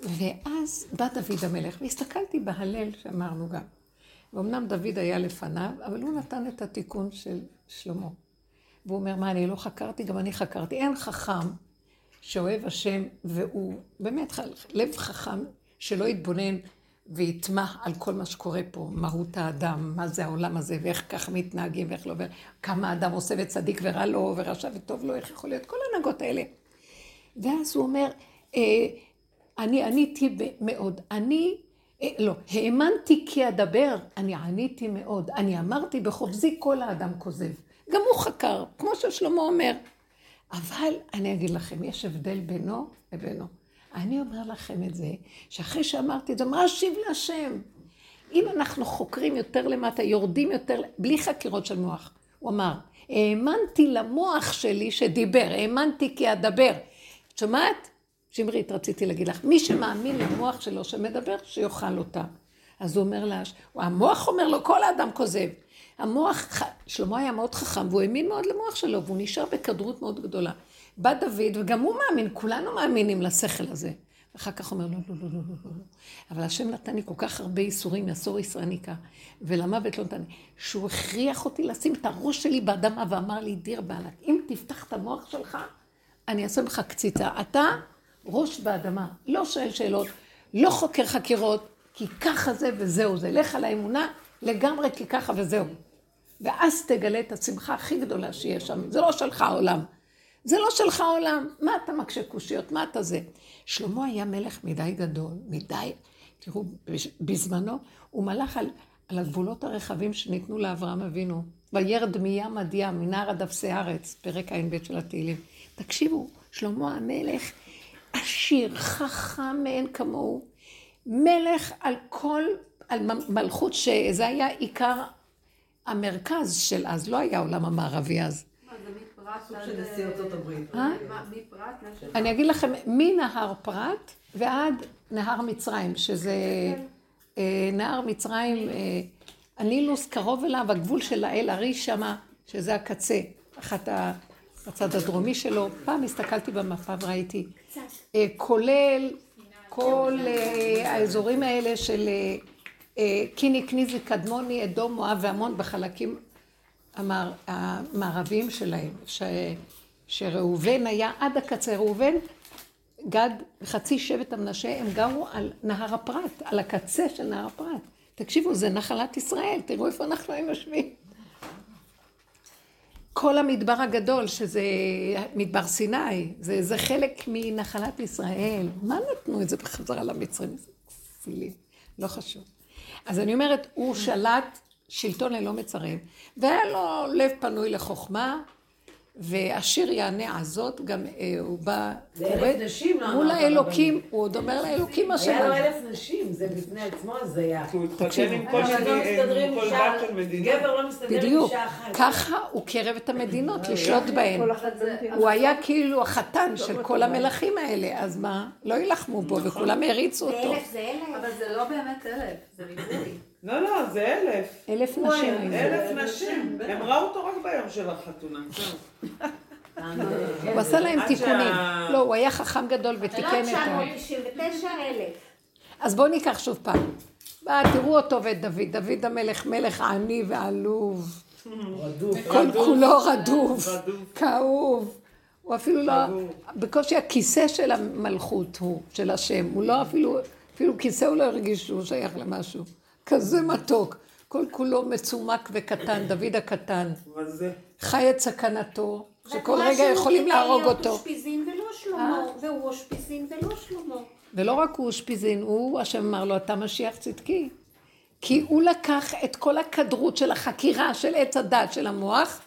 S2: ואז בא דוד המלך, והסתכלתי בהלל שאמרנו גם. ואומנם דוד היה לפניו, אבל הוא נתן את התיקון של שלמה. והוא אומר, מה, אני לא חקרתי? גם אני חקרתי. אין חכם שאוהב השם, והוא באמת לב חכם שלא יתבונן ויטמע על כל מה שקורה פה, מהות האדם, מה זה העולם הזה, ואיך ככה מתנהגים, ואיך לא, וכמה האדם עושה וצדיק ורע לו, ורשע וטוב לו, איך יכול להיות, כל ההנהגות האלה. ואז הוא אומר, אה, אני עניתי מאוד, אני, אה, לא, האמנתי כי אדבר, אני עניתי מאוד, אני אמרתי בחופזי כל האדם כוזב. גם הוא חקר, כמו ששלמה אומר. אבל אני אגיד לכם, יש הבדל בינו לבינו. אני אומר לכם את זה, שאחרי שאמרתי את זה, מה אשיב להשם? אם אנחנו חוקרים יותר למטה, יורדים יותר, בלי חקירות של מוח. הוא אמר, האמנתי למוח שלי שדיבר, האמנתי כי אדבר. את שומעת? שמרית, רציתי להגיד לך, מי שמאמין למוח שלו שמדבר, שיאכל אותה. אז הוא אומר לה, המוח אומר לו, כל האדם כוזב. המוח, שלמה היה מאוד חכם, והוא האמין מאוד למוח שלו, והוא נשאר בכדרות מאוד גדולה. בא דוד, וגם הוא מאמין, כולנו מאמינים לשכל הזה. ואחר כך אומר, לא, לא, לא, לא, לא, לא. אבל השם נתן לי כל כך הרבה איסורים, יסור ישראניקה, ולמוות לא נתן לי, שהוא הכריח אותי לשים את הראש שלי באדמה, ואמר לי, דיר בעלת, אם תפתח את המוח שלך, אני אעשה לך קציצה. אתה ראש באדמה, לא שואל שאלות, לא חוקר חקירות, כי ככה זה וזהו זה. לך על האמונה לגמרי כי ככה וזהו. ואז תגלה את השמחה הכי גדולה שיש שם. זה לא שלך העולם. זה לא שלך העולם. מה אתה מקשה קושיות? מה אתה זה? שלמה היה מלך מדי גדול, מדי... תראו, בזמנו הוא מלך על, על הגבולות הרחבים שניתנו לאברהם אבינו. וירד מים עד ים, מנהר עד אפסי ארץ, פרק ע"ב של התהילים. תקשיבו, שלמה המלך עשיר, חכם מאין כמוהו, מלך על כל, על מלכות שזה היה עיקר המרכז של אז, לא היה העולם המערבי אז.
S4: סוג של נשיא ארצות הברית.
S2: אה? אני אגיד לכם, מנהר פרת ועד נהר מצרים, שזה אה, נהר מצרים, אה, הנילוס קרוב אליו, הגבול של האל ארי שמה, שזה הקצה, אחת ה... בצד הדרומי שלו. פעם הסתכלתי במפה וראיתי, כולל כל האזורים האלה של קיני, קניזי, קדמוני, אדום, מואב ועמון בחלקים המער, המערביים שלהם, ש, שראובן היה עד הקצה. ראובן, גד וחצי שבט המנשה, הם גרו על נהר הפרת, על הקצה של נהר הפרת. תקשיבו, זה נחלת ישראל, תראו איפה אנחנו היינו יושבים. כל המדבר הגדול, שזה מדבר סיני, זה, זה חלק מנחלת ישראל. מה נתנו את זה בחזרה למצרים? איזה כסילים, לא חשוב. אז אני אומרת, הוא שלט שלטון ללא מצרים, והיה לו לב פנוי לחוכמה, והשיר יענה הזאת, גם אה, הוא בא,
S5: קורא
S2: מול האלוקים, הוא עוד אומר לאלוקים מה
S5: היה לו אלף נשים, זה בפני עצמו הזיה.
S1: הוא התחתן עם כל
S5: לא
S1: דת של מדינה.
S5: גבר לא מסתדר עם אישה אחת.
S2: ככה הוא קרב את המדינות, לשלוט בהן. הוא היה כאילו החתן של כל המלכים האלה, אז מה? לא יילחמו בו, וכולם העריצו
S3: זה
S2: אותו.
S3: אלף זה אלף.
S4: אבל זה לא באמת אלף, זה ריבוי.
S1: לא, לא, זה אלף.
S2: אלף נשים.
S1: אלף נשים. הם ראו אותו רק ביום של החתונה.
S2: הוא עשה להם תיקונים. לא, הוא היה חכם גדול
S3: לא
S2: ותיקן את ה...
S3: 999 אלף.
S2: אז בואו ניקח שוב פעם. בא, תראו אותו ואת דוד. דוד המלך, מלך עני ועלוב.
S5: רדוף.
S2: כל כולו רדוף,
S1: רדוף.
S2: כאוב. הוא אפילו לא. בקושי הכיסא של המלכות הוא, של השם. הוא לא אפילו, אפילו כיסא הוא לא הרגיש שהוא שייך למשהו. כזה מתוק. כל כולו מצומק וקטן, דוד הקטן. חי את סכנתו, שכל רגע יכולים להרוג אותו.
S3: אושפיזין ולא שלמה, והוא אושפיזין ולא שלמה.
S2: ולא רק הוא אושפיזין, הוא, השם אמר לו, אתה משיח צדקי. כי הוא לקח את כל הכדרות של החקירה של עץ הדת של המוח,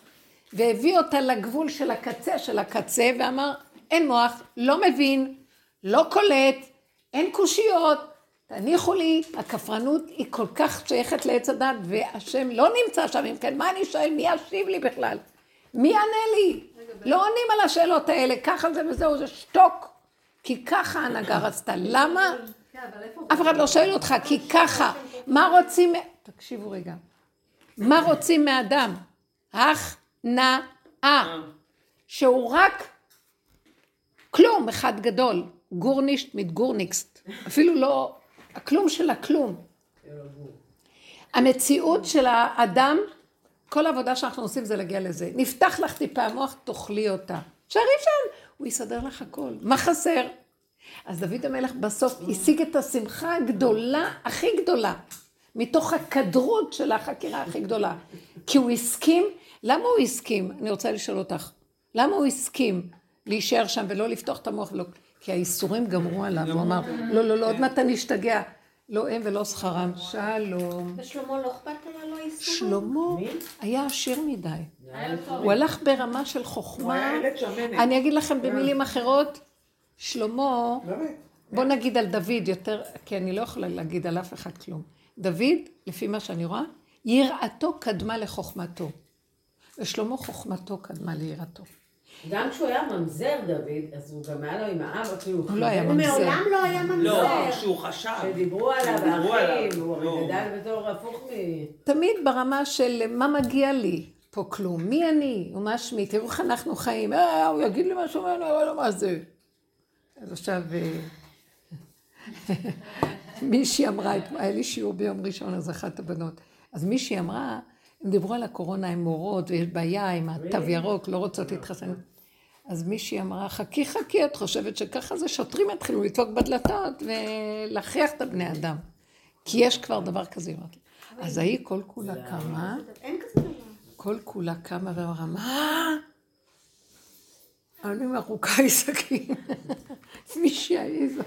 S2: והביא אותה לגבול של הקצה של הקצה, ואמר, אין מוח, לא מבין, לא קולט, אין קושיות, תניחו לי, הכפרנות היא כל כך שייכת לעץ הדת, והשם לא נמצא שם, אם כן, מה אני שואל, מי ישיב לי בכלל? מי יענה לי? לא עונים על השאלות האלה, ככה זה וזהו, זה שתוק. כי ככה ההנהגה רצתה. למה? אף אחד לא שואל אותך, כי ככה. מה רוצים... תקשיבו רגע. מה רוצים מאדם? הכנעה. שהוא רק כלום אחד גדול. גורנישט mit גורניקסט. אפילו לא... הכלום של הכלום. המציאות של האדם, כל העבודה שאנחנו עושים זה להגיע לזה. נפתח לך טיפה המוח, תאכלי אותה. שערי שם, הוא יסדר לך הכל. מה חסר? אז דוד המלך בסוף השיג את השמחה הגדולה, הכי גדולה, מתוך הכדרות של החקירה הכי גדולה. כי הוא הסכים, למה הוא הסכים? אני רוצה לשאול אותך, למה הוא הסכים להישאר שם ולא לפתוח את המוח ולא... כי האיסורים גמרו עליו, הוא אמר, לא, לא, לא, עוד מעט אני אשתגע. לא הם ולא שכרם. שלום.
S3: ושלמה לא אכפת לו איסורים?
S2: שלמה היה עשיר מדי. הוא הלך ברמה של חוכמה. אני אגיד לכם במילים אחרות, שלמה. בוא נגיד על דוד יותר, כי אני לא יכולה להגיד על אף אחד כלום. דוד, לפי מה שאני רואה, יראתו קדמה לחוכמתו. ושלמה חוכמתו קדמה ליראתו.
S5: גם כשהוא היה ממזר דוד, אז הוא גם היה לו עם האבא, כאילו,
S2: הוא לא היה
S3: הוא
S2: ממזר.
S3: מעולם לא היה
S1: לא,
S3: ממזר.
S1: כשהוא חשב.
S5: שדיברו עליו. האחים, הוא
S1: לא.
S5: הרי גדל בתור הפוך מ...
S2: תמיד ברמה של מה מגיע לי פה כלום, מי אני ומה שמי, תראו איך אנחנו חיים, אה, הוא יגיד לי משהו, אני אראה לו מה זה. אז עכשיו, אה, מישהי אמרה, היה לי שיעור ביום ראשון, אז אחת הבנות, אז מישהי אמרה, הם דיברו על הקורונה עם מורות, ויש בעיה עם התו ירוק, לא רוצות להתחסן. אז מישהי אמרה, חכי חכי, את חושבת שככה זה שוטרים יתחילו לדפוק בדלתות ולהכריח את הבני אדם. כי יש כבר דבר כזה. היא אמרת לי. אז ההיא כל כולה קמה. כל כולה קמה ואמרה, מה? אני מרוקה עם סכין. מישהי העיזה.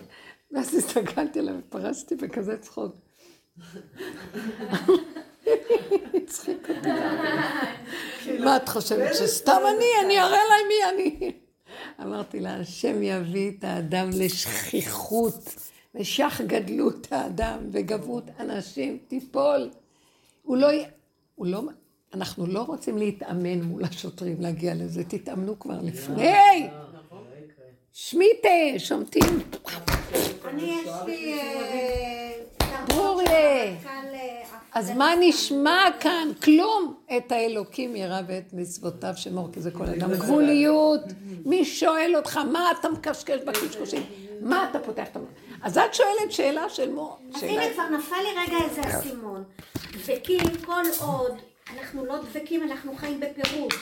S2: ואז הסתכלתי עליה ופרסתי בכזה צחוק. הצחיק אותי. מה את חושבת, שסתם אני? אני אראה להם מי אני. אמרתי לה, השם יביא את האדם לשכיחות, ושך גדלות האדם וגברות אנשים תיפול. הוא לא, הוא לא, אנחנו לא רוצים להתאמן מול השוטרים להגיע לזה, תתאמנו כבר לפני. שמיטה, שומטים.
S3: אני יש לי... אה,
S2: ברוריה.
S3: של הרמטכ"ל, אה,
S2: אז מה. נשמע כאן? כלום. את האלוקים ירא ואת מצוותיו שמור, כי זה כל אדם. גבוליות. מי שואל אותך, מה אתה מקשקש בקשקושים? מה אתה פותח את המוח? אז את שואלת שאלה של מור.
S3: אז הנה כבר נפל לי רגע איזה אסימון. דבקים כל עוד אנחנו לא דבקים, אנחנו חיים בפירוד.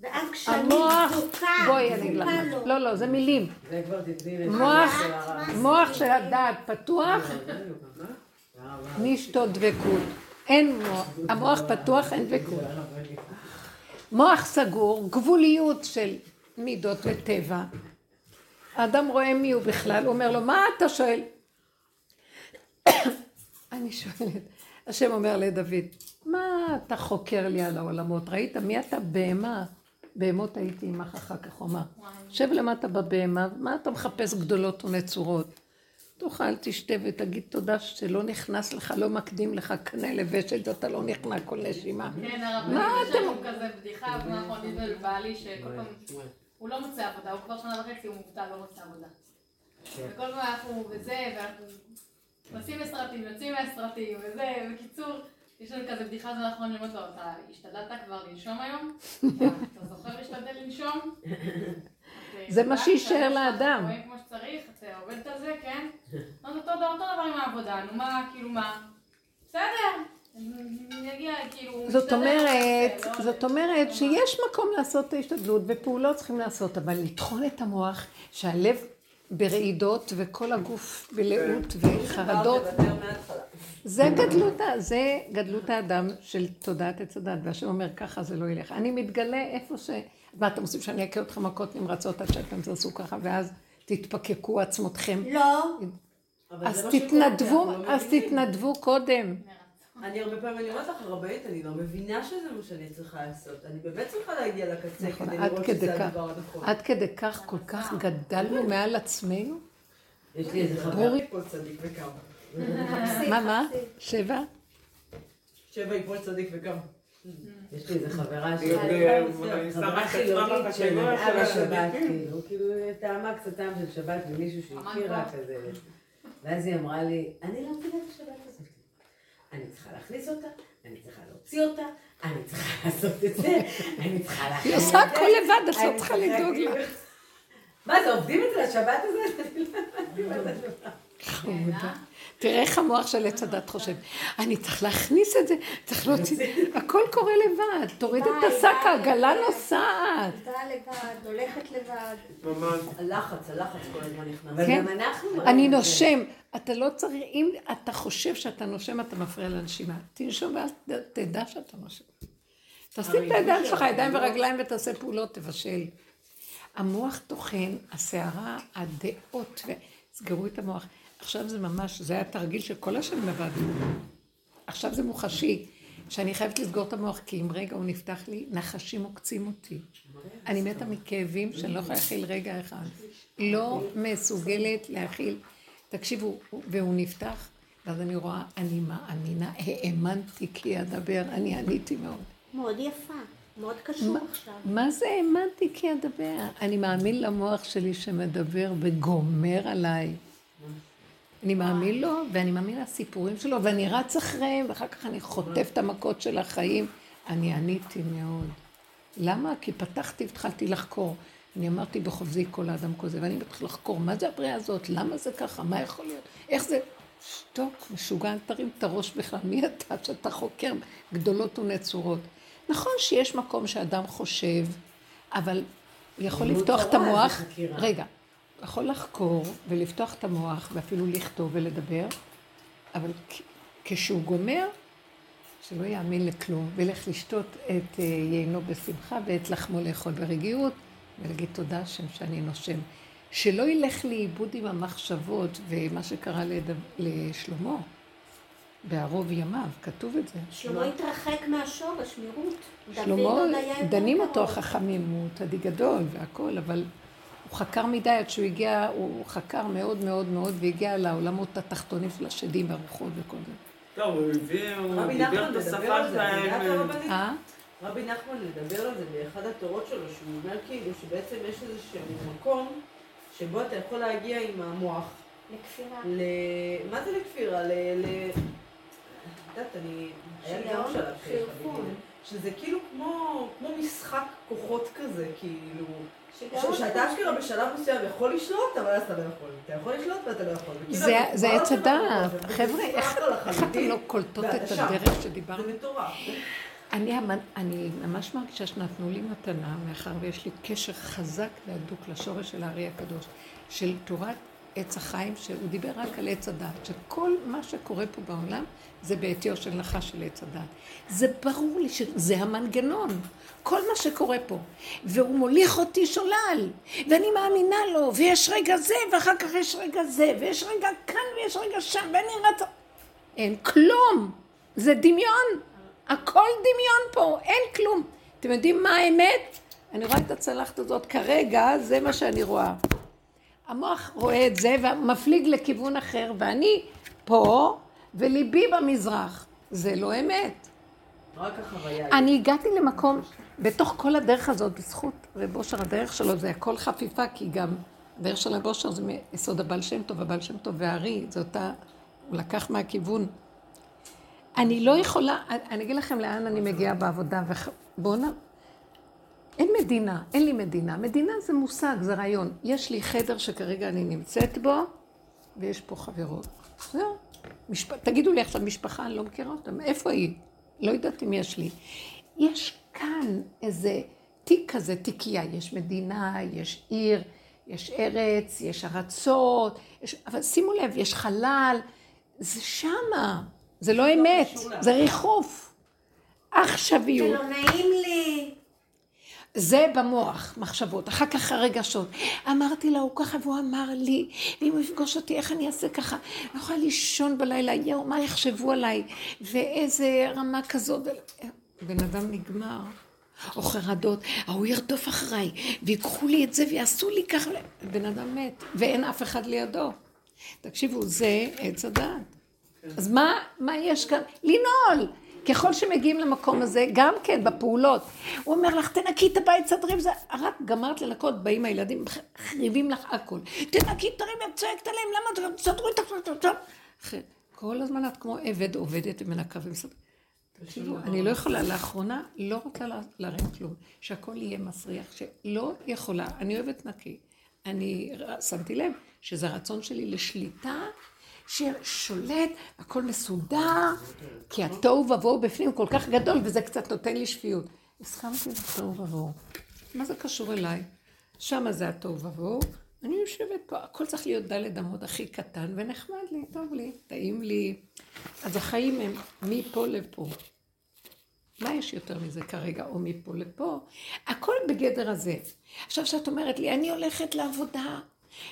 S3: ואז כשאני
S2: המוח,
S3: דבוקה,
S2: בואי אני אגיד לך. לא, לא, זה מילים. מוח
S5: של
S2: הדעת פתוח, נשתות דבקות. אין מוח, המוח פתוח, אין דבקות. מוח סגור, גבוליות של מידות וטבע. האדם רואה מי הוא בכלל, הוא אומר לו, מה אתה שואל? אני שואלת, השם אומר לדוד, מה אתה חוקר לי על העולמות? ראית מי אתה בהמה? בהמות הייתי עמך אחר כך, הוא אמר. שב למטה בבהמה, מה אתה מחפש גדולות ונצורות? תאכל, תשתה ותגיד תודה שלא נכנס לך, לא מקדים לך קנה לבשת, אתה לא נכנע כל נשימה.
S6: כן, הרב,
S2: מה
S6: יש
S2: אתם-
S6: לנו כזה בדיחה, דיבר בעלי שכל פעם, הוא לא מוצא עבודה, הוא כבר שנה וחצי, הוא מובטל, לא מוצא עבודה. וכל פעם אנחנו וזה, ואנחנו נכנסים לסרטים, יוצאים מהסרטים, וזה, בקיצור, יש לנו כזה בדיחה האחרון, אני אומרת לו, אתה השתדלת כבר לנשום היום? אתה זוכר להשתדל לנשום?
S2: זה מה
S6: אתה-
S2: שיישאר לאדם.
S6: שצריך, אתה עובדת על זה, כן? אז אותו דבר אותו דבר עם העבודה, נו מה, כאילו מה? בסדר, יגיע, כאילו,
S2: זאת אומרת,
S6: לא-
S2: זאת אומרת שיש מקום לעשות את ההשתדלות ופעולות צריכים לעשות, אבל לטחון את המוח שהלב ברעידות וכל הגוף בלאות וחרדות,
S4: תוותר מההתחלה.
S2: זה גדלות, זה גדלות האדם של תודעת עץ הדת, והשם אומר ככה זה לא ילך. אני מתגלה איפה ש... מה אתם עושים שאני אכה אתכם מכות נמרצות עד שאתם תעשו ככה ואז תתפקקו עצמותכם.
S3: לא,
S2: אז תתנדבו,
S4: לא
S2: אז. תתנדבו קודם.
S4: אני הרבה פעמים אני אומרת לך, הרבנית, אני לא מבינה שזה מה שאני צריכה לעשות. אני באמת צריכה להגיע לקצה
S2: נכון,
S4: כדי לראות שזה
S2: כך.
S4: הדבר הנכון.
S2: עד כדי כך כל כך גדלנו מעל עצמנו?
S5: יש לי איזה חבר.
S4: יפול צדיק וקם.
S2: מה, מה? שבע?
S4: שבע יפול צדיק וקם.
S5: יש לי איזה חברה
S1: היא
S5: שהיא
S1: היא
S5: חילונית
S1: של
S5: בשבת,
S1: הצדיקים.
S5: כאילו, כאילו, טעמה קצת טעם של שבת ממישהו שהכירה כזה. ואז היא אמרה לי, אני לא מבינה את השבת הזאת. אני צריכה להכניס אותה, אני צריכה להוציא אותה, אני צריכה לעשות את זה, אני צריכה להכניס
S2: היא
S5: את
S2: עושה
S5: זה,
S2: הכל לבד, את לא צריכה לדאוג לה.
S5: מה זה, עובדים אצל השבת הזאת? אני לא.
S2: חמודה. תראה איך המוח של עץ הדת חושב. אני צריך להכניס את זה, צריך להוציא... הכל קורה לבד. תוריד את השק, העגלה. נוסעת.
S3: עבדה לבד, הולכת לבד.
S1: ממש.
S4: הלחץ, הלחץ כל הזמן נכנס.
S2: כן. אני נושם. אתה לא צריך, אם אתה חושב שאתה נושם, אתה מפריע לנשימה. תנשום ואל תדע שאתה נושם. תשים את הידיים שלך, ידיים ורגליים ותעשה פעולות, תבשל. המוח טוחן, הסערה, הדעות, וסגרו את המוח. עכשיו זה ממש, זה היה תרגיל שכל השנים עבדנו. עכשיו זה מוחשי. שאני חייבת לסגור את המוח, כי אם רגע הוא נפתח לי, נחשים עוקצים אותי. אני מתה מכאבים שאני לא יכולה להכיל רגע אחד. לא מסוגלת להכיל. תקשיבו, והוא נפתח, ואז אני רואה, אני מאמינה, האמנתי כי אדבר, אני עניתי מאוד.
S3: מאוד יפה, מאוד קשור עכשיו.
S2: מה זה האמנתי כי אדבר? אני מאמין למוח שלי שמדבר וגומר עליי. אני מאמין לו, ואני מאמין לסיפורים שלו, ואני רץ אחריהם, ואחר כך אני חוטף את המכות של החיים. אני עניתי מאוד. למה? כי פתחתי והתחלתי לחקור. אני אמרתי בחובזי כל האדם כזה, ואני מתחיל לחקור, מה זה הבריאה הזאת? למה זה ככה? מה יכול להיות? איך זה? שתוק, משוגע, אל תרים את הראש בכלל. מי אתה שאתה חוקר גדולות ונצורות? נכון שיש מקום שאדם חושב, אבל יכול לפתוח את המוח. רגע, יכול לחקור ולפתוח את המוח ואפילו לכתוב ולדבר, אבל כשהוא גומר, שלא יאמין לכלום, וילך לשתות את אה, יינו בשמחה ואת לחמו לאכול ברגיעות, ולהגיד תודה השם שאני נושם. שלא ילך לאיבוד עם המחשבות ומה שקרה לדו... לשלמה בערוב ימיו, כתוב את זה.
S3: שלמה התרחק מהשורש, מרות.
S2: שלמה, דנים אותו החכמים, הוא צדיק גדול והכל, אבל הוא חקר מדי עד שהוא הגיע, הוא חקר מאוד מאוד מאוד והגיע לעולמות התחתונים של השדים והרוחות וכל זה.
S1: טוב, הוא הביא, הוא דיבר את השפה שלהם.
S2: אה?
S4: רבי נחמן מדבר על זה באחד התורות שלו, שהוא אומר כאילו שבעצם יש איזשהו מקום שבו אתה יכול להגיע עם המוח.
S3: לכפירה.
S4: ל... מה זה לכפירה? ל... ל... יודעת, אני... היה לי גם שלב שזה כאילו כמו, כמו משחק כוחות כזה, כאילו... שאתה אשכרה בשלב מסוים יכול לשלוט, אבל אז אתה לא יכול. אתה יכול לשלוט ואתה לא יכול.
S2: זה עץ הדעת. חבר'ה, איך אתם לא קולטות את הדרך שדיברנו?
S4: זה מטורף.
S2: אני, אני ממש מרגישה שנתנו לי מתנה, מאחר ויש לי קשר חזק והדוק לשורש של הארי הקדוש, של תורת עץ החיים, שהוא דיבר רק על עץ הדת, שכל מה שקורה פה בעולם זה בעטיו של נחש של עץ הדת. זה ברור לי שזה המנגנון, כל מה שקורה פה. והוא מוליך אותי שולל, ואני מאמינה לו, ויש רגע זה, ואחר כך יש רגע זה, ויש רגע כאן ויש רגע שם, ואני רצה... אין כלום, זה דמיון. הכל דמיון פה, אין כלום. אתם יודעים מה האמת? אני רואה את הצלחת הזאת כרגע, זה מה שאני רואה. המוח רואה את זה ומפליג לכיוון אחר, ואני פה, וליבי במזרח. זה לא אמת.
S4: רק החוויה.
S2: אני הגעתי למקום, בתוך כל הדרך הזאת, בזכות רב אושר, הדרך שלו זה הכל חפיפה, כי גם הדרך של רב אושר זה מיסוד הבעל שם טוב, הבעל שם טוב והארי, זה אותה, הוא לקח מהכיוון. אני לא יכולה, אני אגיד לכם לאן אני מגיעה בעבודה, ובואו נ... אין מדינה, אין לי מדינה. מדינה זה מושג, זה רעיון. יש לי חדר שכרגע אני נמצאת בו, ויש פה חברות. זהו. משפ... תגידו לי עכשיו, משפחה, אני לא מכירה אותם. איפה היא? לא יודעת אם יש לי. יש כאן איזה תיק כזה, תיקייה. יש מדינה, יש עיר, יש ארץ, יש ארצות, יש... אבל שימו לב, יש חלל. זה שמה. זה לא אמת, זה ריחוף. עכשוויות.
S3: זה לא נעים לי.
S2: זה במוח, מחשבות. אחר כך הרגשות. אמרתי לה, הוא ככה, והוא אמר לי, ואם הוא יפגוש אותי, איך אני אעשה ככה? אני יכולה לישון בלילה, יואו, מה יחשבו עליי? ואיזה רמה כזאת. בן אדם נגמר. או חרדות, ההוא ירדוף אחריי, ויקחו לי את זה ויעשו לי ככה. בן אדם מת, ואין אף אחד לידו. תקשיבו, זה עץ הדעת. אז מה, מה יש כאן? לנעול. ככל שמגיעים למקום הזה, גם כן, בפעולות. הוא אומר לך, תנקי את הבית, תסדרי וזה. רק גמרת לנקות, באים הילדים, מחריבים לך הכל. תנקי, תרימי, את צועקת עליהם, למה תסדרו את ה... כל הזמן את כמו עבד עובדת ומנקה ומסדרת. תקשיבו, אני לא יכולה, לאחרונה לא רוצה להרים כלום, שהכל יהיה מסריח, שלא יכולה, אני אוהבת נקי. אני שמתי לב שזה הרצון שלי לשליטה ששולט, הכל מסודר, כי התוהו ובוהו בפנים כל כך גדול, וזה קצת נותן לי שפיות. הסכמתי לתוהו ובוהו. מה זה קשור אליי? שמה זה התוהו ובוהו. אני יושבת פה, הכל צריך להיות דלת אמות הכי קטן, ונחמד לי, טוב לי, טעים לי. אז החיים הם מפה לפה. מה יש יותר מזה כרגע, או מפה לפה? הכל בגדר הזה. עכשיו, כשאת אומרת לי, אני הולכת לעבודה,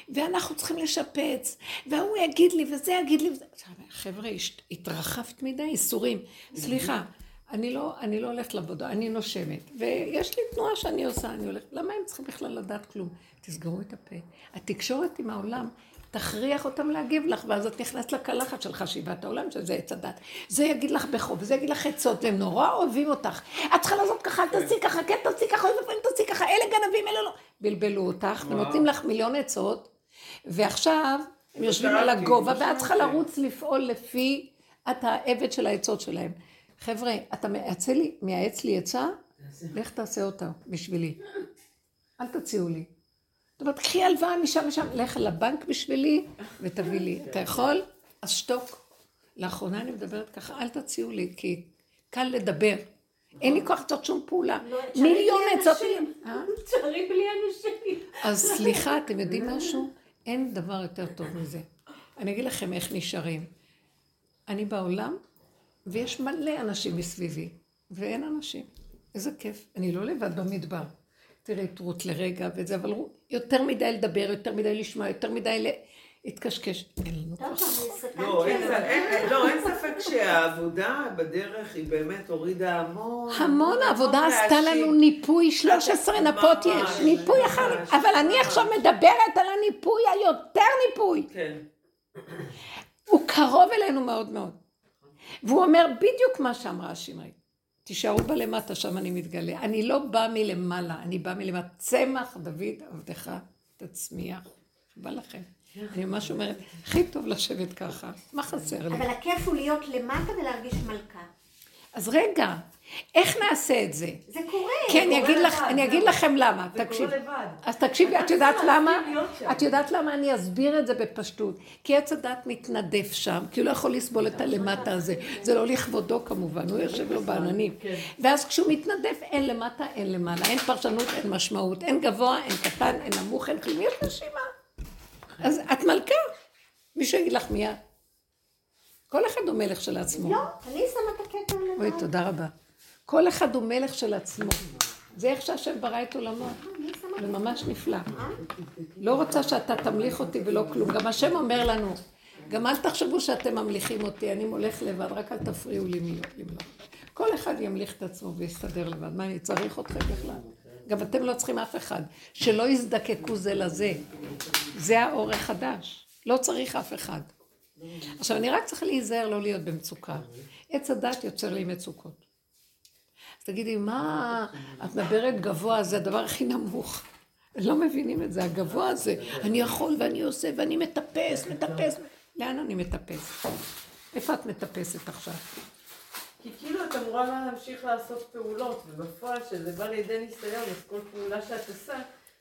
S2: ואנחנו צריכים לשפץ, והוא יגיד לי, וזה יגיד לי, וזה... חבר'ה, התרחבת מדי, איסורים. סליחה, אני לא, אני לא הולכת לעבודה, אני נושמת. ויש לי תנועה שאני עושה, אני הולכת... למה הם צריכים בכלל לדעת כלום? תסגרו את הפה. התקשורת עם העולם תכריח אותם להגיב לך, ואז את נכנסת לקלחת של חשיבת העולם, שזה עץ הדת. זה יגיד לך בחוב, וזה יגיד לך עצות, והם נורא אוהבים אותך. את צריכה לעשות ככה, אל תעשי ככה, כן תעשי ככה, אוי ואבוי תעשי ככה, אלה גנבים, אלה לא. בלבלו אותך, ונותנים לך מיליון עצות, ועכשיו הם יושבים על הגובה, ואת צריכה לרוץ לפעול לפי את העבד של העצות שלהם. חבר'ה, אתה מייעץ לי עצה? לך תעשה אותה בשבילי. אל תציעו לי. זאת אומרת, קחי הלוואה משם משם, לך לבנק בשבילי ותביא לי. אתה יכול? אז שתוק. לאחרונה אני מדברת ככה, אל תציעו לי, כי קל לדבר. אין לי כוח לעשות שום פעולה.
S3: לא,
S2: מיליון עצות. אה?
S3: תשארי בלי אנשים.
S2: אז סליחה, אתם יודעים משהו? אין דבר יותר טוב מזה. אני אגיד לכם איך נשארים. אני בעולם, ויש מלא אנשים מסביבי, ואין אנשים. איזה כיף. אני לא לבד במדבר. תראי את רות לרגע וזה, אבל יותר מדי לדבר, יותר מדי לשמוע, יותר מדי להתקשקש. אין לנו כוח.
S1: לא, אין, לא, אין ספק שהעבודה בדרך היא באמת הורידה המון.
S2: המון העבודה עשתה. לנו ניפוי, 13
S1: ממש,
S2: נפות יש, ניפוי אחד, אבל אני. עכשיו מדברת על הניפוי היותר ניפוי.
S1: כן.
S2: הוא קרוב אלינו מאוד מאוד. והוא אומר בדיוק מה שאמרה השמרית. תישארו בלמטה, שם אני מתגלה. אני לא באה מלמעלה, אני באה מלמטה. צמח דוד עבדך תצמיח. בא לכם. אני ממש אומרת, הכי טוב לשבת ככה, מה חסר לי?
S3: אבל הכיף הוא להיות למטה ולהרגיש מלכה.
S2: אז רגע, איך נעשה את זה?
S3: זה קורה.
S2: כי אני
S4: קורה
S2: אגיד לך-
S4: לבד,
S2: אני
S4: זהו.
S2: אגיד לכם למה,
S4: זה
S2: תקשיב.
S4: קורה לבד.
S2: אז תקשיבי, את יודעת למה? את יודעת למה אני אסביר את זה בפשטות? כי עץ הדת מתנדף שם, כי הוא לא יכול לסבול את הלמטה הזה. זה לא לכבודו כמובן, הוא יושב לו בעננים.
S4: כן.
S2: ואז כשהוא מתנדף, אין למטה, אין למעלה, אין פרשנות, אין משמעות, אין גבוה, אין קטן, אין נמוך, אין כלום, יש נשימה. אז את מלכה. מישהו יגיד לך מיד. כל אחד הוא מלך של עצמו.
S3: לא, אני שמה את הקטע
S2: אוי,
S3: למטה.
S2: תודה רבה. כל אחד הוא מלך של עצמו. זה איך שהשם ברא את עולמו. זה ממש נפלא. לא רוצה שאתה תמליך אותי ולא כלום. גם השם אומר לנו, גם אל תחשבו שאתם ממליכים אותי, אני מולך לבד, רק אל תפריעו לי מלוך. למלוך. כל אחד ימליך את עצמו ויסתדר לבד. מה, אני צריך אתכם בכלל? גם אתם לא צריכים אף אחד. שלא יזדקקו זה לזה. זה האור החדש. לא צריך אף אחד. עכשיו, אני רק צריכה להיזהר לא להיות במצוקה. עץ הדת יוצר לי מצוקות. תגידי, מה, את מדברת גבוה, זה הדבר הכי נמוך. לא מבינים את זה, הגבוה הזה. אני יכול ואני עושה ואני מטפס, מטפס. לאן אני מטפס? איפה את מטפסת עכשיו?
S4: כי כאילו את אמורה להמשיך לעשות פעולות, ובפועל שזה בא לידי ניסיון, אז כל פעולה שאת עושה,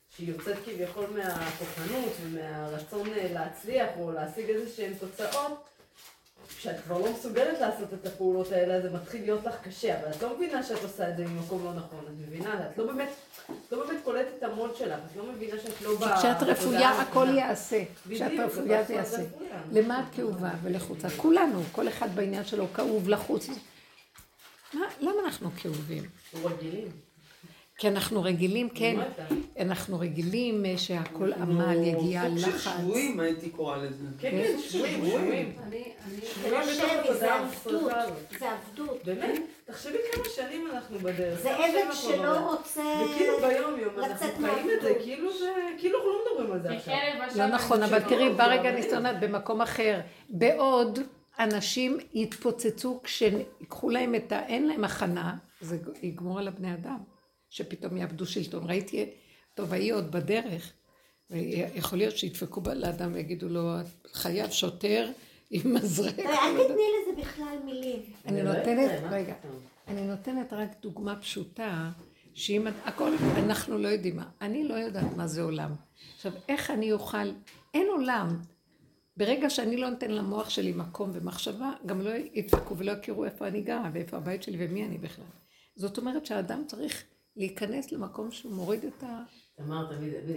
S4: שהיא יוצאת כביכול מהכוחנות ומהרצון אה, להצליח או להשיג איזה שהן תוצאות, כשאת כבר לא מסוגלת לעשות את הפעולות האלה, זה מתחיל להיות לך קשה, אבל את לא מבינה שאת עושה את זה ממקום לא נכון, את מבינה? את לא באמת, את לא באמת קולטת את המוד שלך, את לא מבינה שאת לא באה...
S2: כשאת רפויה הכל יעשה. כשאת רפויה
S4: זה
S2: יעשה. למה את כאובה ולחוצה? כולנו, כל אחד בעניין שלו כאוב, לחוץ. מה- למה אנחנו כאובים?
S4: רגילים.
S2: כי אנחנו רגילים, כן? אנחנו רגילים אה, שהכל עמל, יגיע
S1: סוג של
S2: לחץ.
S1: שבויים הייתי קוראה לזה.
S4: כן, כן, שבויים, שבויים.
S3: זה לא עבדות. זה עבדות.
S4: באמת, תחשבי כמה שנים אנחנו בדרך.
S3: זה עבד שלא. רוצה
S4: וכאילו ביום יום אנחנו חיים את זה. כאילו זה, כאילו אנחנו לא מדברים על זה עכשיו.
S2: לא נכון, אבל. תראי, בא רגע ניסיונת במקום אחר. בעוד אנשים יתפוצצו כשיקחו להם את ה... אין להם הכנה, זה יגמור על הבני אדם, שפתאום יאבדו שלטון. ראיתי, טוב, ההיא עוד בדרך, ויכול להיות שידפקו לאדם ויגידו לו, חייב שוטר עם מזרק.
S3: אל תתני לזה בכלל מילים.
S2: אני
S5: לא
S2: נותנת, רגע? אני נותנת רק דוגמה פשוטה, שאם הכל, אנחנו לא יודעים מה. אני לא יודעת מה זה עולם. עכשיו, איך אני אוכל, אין עולם. ברגע שאני לא נותן למוח שלי מקום ומחשבה, גם לא ידפקו ולא יכירו איפה אני גרה ואיפה הבית שלי ומי אני בכלל. זאת אומרת שהאדם צריך להיכנס למקום שהוא מוריד את ה...
S5: אמרת,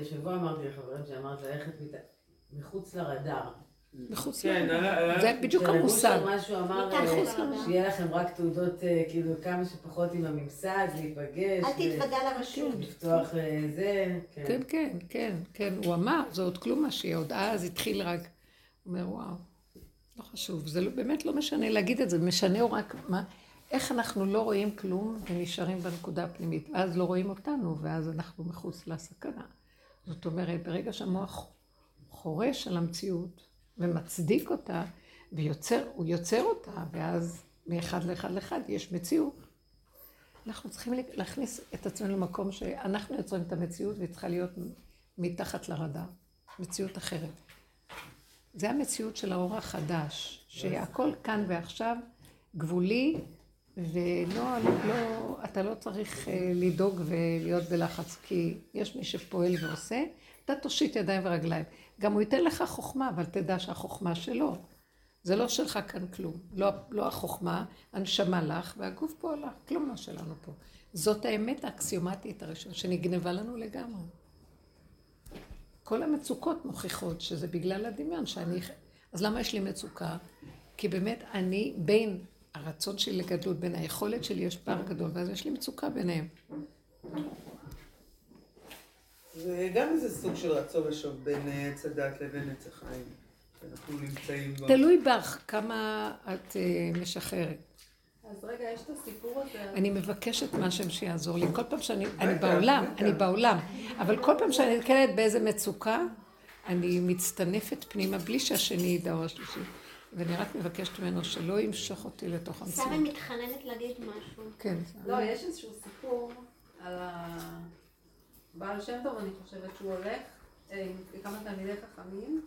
S5: השבוע אמרתי לחברים שאמרת ללכת מחוץ לרדאר.
S2: מחוץ
S1: כן,
S2: לעולם.
S1: היה- היה-
S2: זה בדיוק המושג.
S5: משהו אמר, אה,
S3: לרדאר.
S5: שיהיה לכם רק תעודות, אה, כאילו, כמה שפחות עם הממסד, להיפגש.
S3: אל תתוודע לרשות.
S5: לפתוח אה, זה, כן.
S2: כן, כן, כן, כן. הוא אמר, זה עוד כלום מה שיהיה, עוד אז התחיל רק. הוא אומר, וואו, לא חשוב, זה לא, באמת לא משנה להגיד את זה, משנה הוא רק מה, איך אנחנו לא רואים כלום ונשארים בנקודה הפנימית, ואז לא רואים אותנו, ואז אנחנו מחוץ לסכנה. זאת אומרת, ברגע שהמוח חורש על המציאות ומצדיק אותה, ויוצר, הוא יוצר אותה, ואז מאחד לאחד לאחד יש מציאות. אנחנו צריכים להכניס את עצמנו למקום שאנחנו יוצרים את המציאות והיא צריכה להיות מתחת לרדאר, מציאות אחרת. זה המציאות של האור החדש, שהכל כאן ועכשיו גבולי, ולא, לא, אתה לא צריך אה, לדאוג ולהיות בלחץ, כי יש מי שפועל ועושה, אתה תושיט ידיים ורגליים. גם הוא ייתן לך חוכמה, אבל תדע שהחוכמה שלו. זה לא שלך כאן כלום. לא, לא החוכמה, הנשמה לך, והגוף פה לך, כלום לא שלנו פה. זאת האמת האקסיומטית הראשונה, שנגנבה לנו לגמרי. כל המצוקות מוכיחות שזה בגלל הדמיון שאני... אז למה יש לי מצוקה? כי באמת אני בין הרצון שלי לגדלות, בין היכולת שלי יש פער גדול, ואז יש לי מצוקה ביניהם.
S1: זה גם איזה סוג של רצון ושוב בין אה, עץ הדת לבין עץ החיים, שאנחנו נמצאים בו.
S2: תלוי בך כמה את uh, משחררת.
S7: אז רגע, יש את הסיפור הזה.
S2: אני מבקשת מהשם שיעזור לי. כל פעם שאני, אני בעולם, אני בעולם, אבל כל פעם שאני נתקלת באיזה מצוקה, אני מצטנפת פנימה בלי שהשני ידע או השלישי. ואני רק מבקשת ממנו שלא ימשוך אותי לתוך המציאות.
S3: שרי מתחננת להגיד משהו.
S2: כן.
S7: לא, יש איזשהו סיפור על הבעל שם טוב, אני חושבת שהוא הולך אה, עם כמה תלמידי חכמים.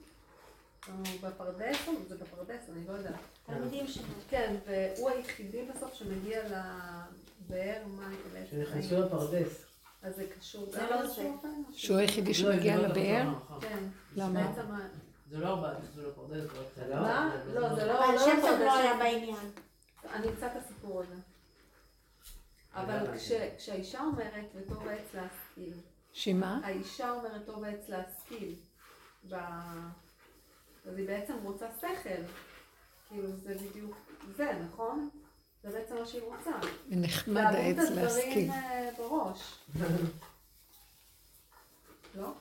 S7: בפרדס, זה בפרדס, אני לא יודעת.
S3: תלמידים שלו.
S7: כן, והוא היחידי בסוף שמגיע לבאר מים.
S5: שנכנסו לפרדס.
S7: אז זה קשור
S3: זה לא זה.
S2: שהוא היחידי שמגיע
S5: לא,
S2: לבאר?
S7: כן.
S2: למה?
S5: זה לא ארבעה, נכנסו לפרדס, זה לא...
S7: מה? לא, זה לא...
S3: אבל
S7: לא
S3: שם טוב. לא היה בעניין.
S7: אני אמצא את הסיפור הזה. אבל כש- כשהאישה אומרת, וטוב העץ להשכיל,
S2: שמה?
S7: האישה אומרת טוב העץ להשכיל. אז היא בעצם רוצה שכל. כאילו זה בדיוק זה, נכון? זה בעצם מה שהיא רוצה.
S2: נחמד
S7: להבין
S2: העץ
S7: את
S2: להשכיל.
S7: הדברים אה, בראש. לא?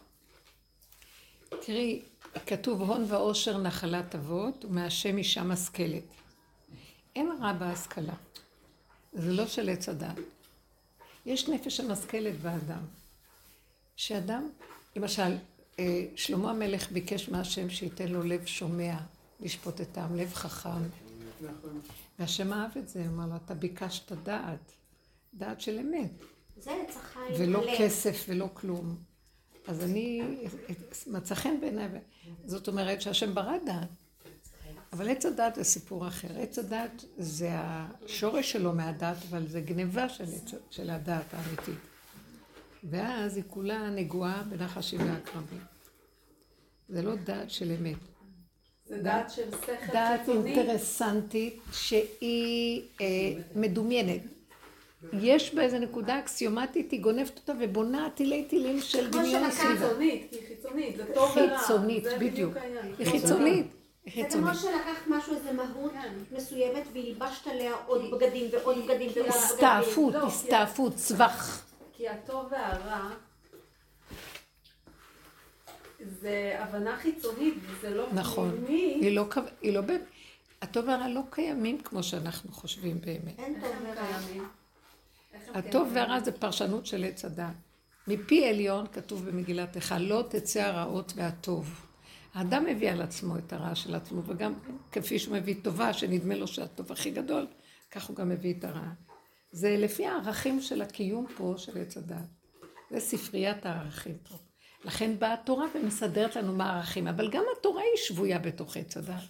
S2: תראי, כתוב הון ועושר נחלת אבות, ומהשם אישה משכלת. אין רע בהשכלה. זה לא של עץ הדת. יש נפש המשכלת באדם. שאדם, למשל, אה, שלמה המלך ביקש מהשם שייתן לו לב שומע, לשפוט את העם, לב חכם. והשם אהב את זה, אמר לו, אתה ביקשת דעת, דעת של אמת,
S3: זה עץ החיים.
S2: ולא. כסף ולא כלום. אז אני, מצא חן בעיניי, זאת אומרת שהשם ברא דעת. אבל עץ הדת זה סיפור אחר. עץ הדת זה השורש שלו מהדת, אבל זה גניבה של, של הדת האמיתית. ואז היא כולה נגועה בנחשים ועקרבים. זה לא דעת של אמת.
S7: זה דעת של שכל
S2: דעת
S7: חיצוני.
S2: אינטרסנטית שהיא אה, מדומיינת. יש בה איזו נקודה אקסיומטית, היא גונבת אותה ובונה תילי תילים של
S7: כמו
S2: דמיון
S7: שלקחת
S2: סביבה.
S7: חיצונית, כי היא חיצונית, זה טוב ורע.
S2: חיצונית,
S7: זה
S2: בדיוק. היא חיצונית.
S3: זה. כמו שלקחת משהו, איזה מהות
S7: כן.
S3: מסוימת, והלבשת עליה עוד בגדים ועוד בגדים ועוד בגדים.
S2: הסתעפות,
S7: לא,
S2: הסתעפות, צווח.
S7: כי הטוב והרע זה הבנה חיצונית, וזה לא
S2: נכון.
S7: פנימי.
S2: היא לא, קו- היא לא הטוב והרע לא קיימים כמו שאנחנו חושבים באמת.
S3: אין טוב ורע.
S2: הטוב? והרע זה פרשנות של עץ הדת. מפי עליון כתוב במגילת איכה, לא תצא הרעות והטוב. האדם מביא על עצמו את הרע של עצמו, וגם כפי שהוא מביא טובה, שנדמה לו שהטוב הכי גדול, כך הוא גם מביא את הרע. זה לפי הערכים של הקיום פה, של עץ הדת. זה ספריית הערכים פה. לכן באה התורה ומסדרת לנו מה הערכים, אבל גם התורה היא שבויה בתוך עץ הדת.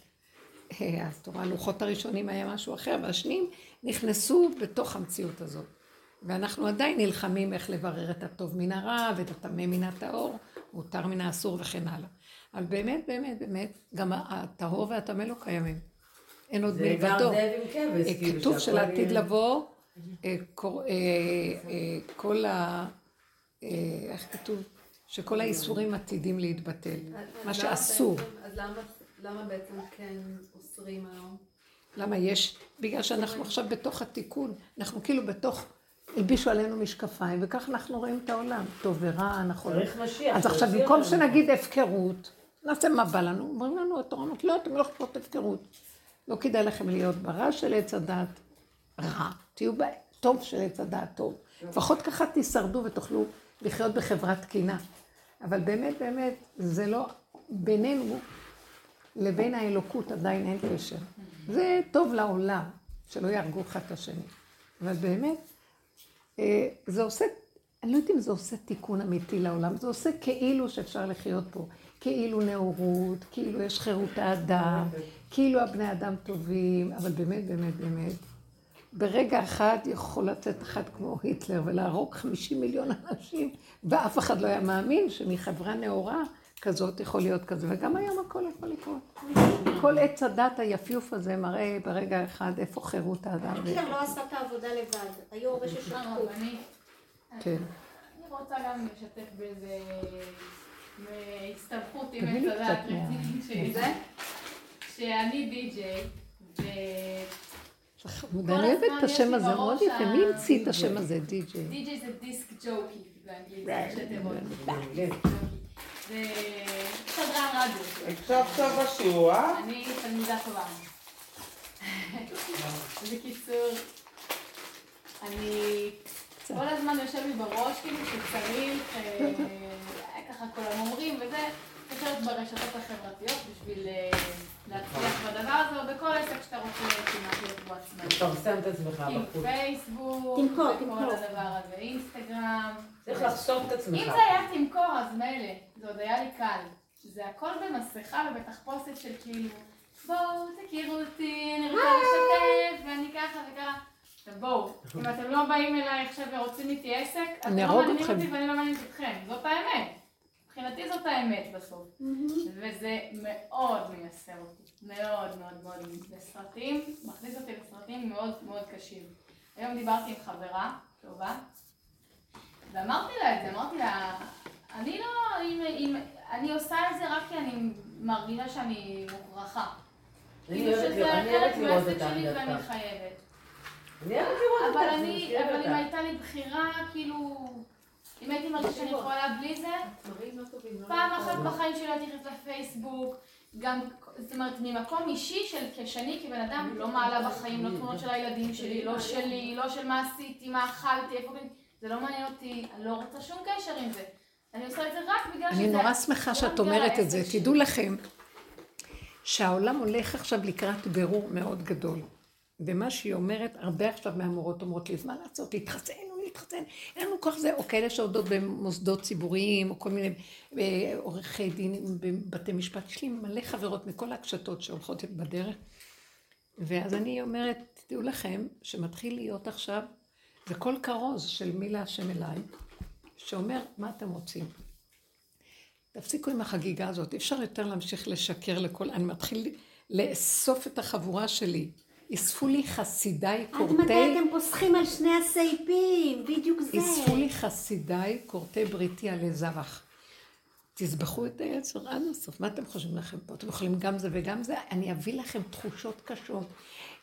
S2: אה, התורה, הלוחות הראשונים היה משהו אחר, והשניים נכנסו בתוך המציאות הזאת. ואנחנו עדיין נלחמים איך לברר את הטוב מן הרע ואת הטמא מן הטהור, מותר מן האסור וכן הלאה. אבל באמת, באמת, באמת, גם הטהור והטמא לא קיימים. אין עוד מלבדו. אה,
S5: כאילו
S2: כתוב שלעתיד
S5: יהיה-
S2: לבוא, אה, אה, כל ה... איך כתוב? שכל האיסורים עתידים להתבטל. מה שאסור.
S7: אז למה בעצם כן אוסרים היום?
S2: למה יש? בגלל שאנחנו עכשיו בתוך התיקון, אנחנו כאילו בתוך, הלבישו עלינו משקפיים, וכך אנחנו רואים את העולם. טוב ורע, נכון.
S5: צריך משיח.
S2: אז עכשיו, במקום. שנגיד הפקרות, נעשה מה בא לנו, אומרים לנו, התורה אומרת, לא, אתם לא יכולות הפקרות. לא כדאי לכם להיות ברע של עץ הדת, רע, תהיו טוב של עץ הדעת טוב. לפחות ככה תישרדו ותוכלו לחיות בחברה תקינה. אבל באמת, באמת, זה לא, בינינו לבין האלוקות עדיין אין קשר. זה טוב לעולם, שלא יהרגו אחד את השני. אבל באמת, זה עושה, אני לא יודעת אם זה עושה תיקון אמיתי לעולם, זה עושה כאילו שאפשר לחיות פה. כאילו נאורות, כאילו יש חירות האדם, כאילו הבני אדם טובים, אבל באמת, באמת, באמת, ברגע אחד יכול לצאת אחד כמו היטלר ולהרוג 50 מיליון אנשים, ואף אחד לא היה מאמין שמחברה נאורה כזאת יכול להיות כזה, וגם היום הכל יכול לקרות. כל עץ הדת היפיוף הזה מראה ברגע אחד איפה חירות האדם.
S3: היטלר לא עשה את העבודה לבד, היו הרבה ששתקו.
S2: כן.
S6: אני רוצה גם לשתף באיזה הסתבכות עם עץ הדת רצינית שאני די-ג'יי,
S2: אני אוהבת את השם הזה, מאוד יפה. מי המציא את השם הזה, די-ג'יי?
S6: די-ג'יי זה דיסק ג'וקי באנגלית, זה תיבות. זה סדרן רדיו.
S1: הקשבת בשיעור, אה?
S6: אני תלמידה טובה. בקיצור, אני כל הזמן יושב לי בראש כאילו שצריך, ככה כולם אומרים וזה, יושבת ברשתות החברתיות בשביל להצליח בדבר הזה, או בכל עסק שאתה רוצה כמעט להיות בו עצמאי.
S5: תפרסם את עצמך בחוץ.
S6: עם פייסבוק,
S3: תמכור,
S6: וכל
S3: תמכור.
S6: הדבר הזה, אינסטגרם.
S5: צריך לחשוף את
S6: אם
S5: עצמך.
S6: זה היה תמכור אז מילא, זה עוד היה לי קל. זה הכל במסכה ובתחפושת של כאילו, בואו תכירו אותי, אני רוצה לשתף, ואני ככה וככה. בואו, אם אתם לא באים אליי עכשיו ורוצים איתי עסק, אתם לא מעניינים. אותי ואני לא מעניינת אתכם, זאת האמת. מבחינתי זאת האמת בסוף. וזה מאוד מייסר אותי, מאוד מאוד מאוד בסרטים, מכניס אותי לסרטים מאוד מאוד קשים. היום דיברתי עם חברה טובה, ואמרתי לה את זה, אמרתי לה, אני לא, אם, אם, אני עושה את זה רק כי אני מרגישה שאני מוכרחה. כאילו שזה חלק מהעסק שלי ואני. חייבת.
S5: אני אוהבת לראות
S6: אבל. אם הייתה לי בחירה, כאילו, אם הייתי מרגישה שאני יכולה בלי זה, פעם אחת בחיים שלי לא הייתי נכנסת לפייסבוק, גם, זאת אומרת, ממקום אישי של כשאני כבן אדם לא מעלה בחיים, לא תמונות של הילדים שלי, לא שלי, לא של מה עשיתי, מה אכלתי, איפה, זה לא מעניין אותי, אני לא רוצה שום קשר עם זה. אני עושה את זה רק בגלל שזה...
S2: אני נורא שמחה שאת אומרת את זה. תדעו לכם שהעולם הולך עכשיו לקראת בירור מאוד גדול. ומה שהיא אומרת, הרבה עכשיו מהמורות אומרות לי, אז מה לעשות, להתחסן או להתחסן, אין לנו כוח זה, או כאלה שעובדות במוסדות ציבוריים, או כל מיני אה, עורכי דין בבתי משפט. יש לי מלא חברות מכל הקשתות שהולכות בדרך. ואז אני אומרת, תדעו לכם, שמתחיל להיות עכשיו, זה קול כרוז של מי להשם אליי, שאומר, מה אתם רוצים? תפסיקו עם החגיגה הזאת, אי אפשר יותר להמשיך לשקר לכל... אני מתחיל לאסוף את החבורה שלי. אספו לי חסידיי
S3: עד מתי
S2: קורטי...
S3: אתם פוסחים על שני הסעיפים? בדיוק זה.
S2: אספו לי חסידיי קורטי בריתי עלי זבח. תסבכו את היצר עד הסוף. מה אתם חושבים לכם פה? אתם יכולים גם זה וגם זה? אני אביא לכם תחושות קשות.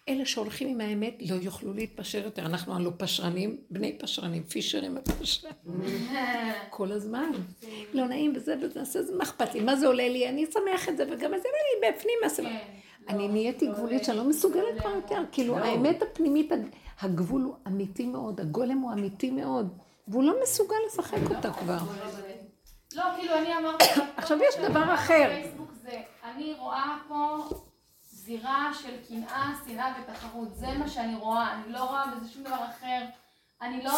S2: אלה שהולכים עם האמת לא יוכלו להתפשר יותר. אנחנו הלא פשרנים, בני פשרנים, פישרים הפשרנים. כל הזמן. לא נעים וזה וזה, מה אכפת לי? מה זה עולה לי? אני אשמח את זה, וגם את זה, ואני בפנים אעשה. אני
S6: לא,
S2: נהייתי
S6: לא
S2: גבולית שאני לא מסוגלת
S6: לא
S2: כבר. יותר. כאילו, האמת הפנימית, הגבול הוא אמיתי מאוד, הגולם הוא אמיתי מאוד, והוא לא מסוגל לשחק אותה כבר.
S6: לא, כאילו אני אמרתי...
S2: עכשיו יש דבר אחר.
S6: אני רואה פה זירה של קנאה, שנאה ותחרות. זה מה שאני רואה, אני לא רואה בזה שום דבר אחר. אני לא,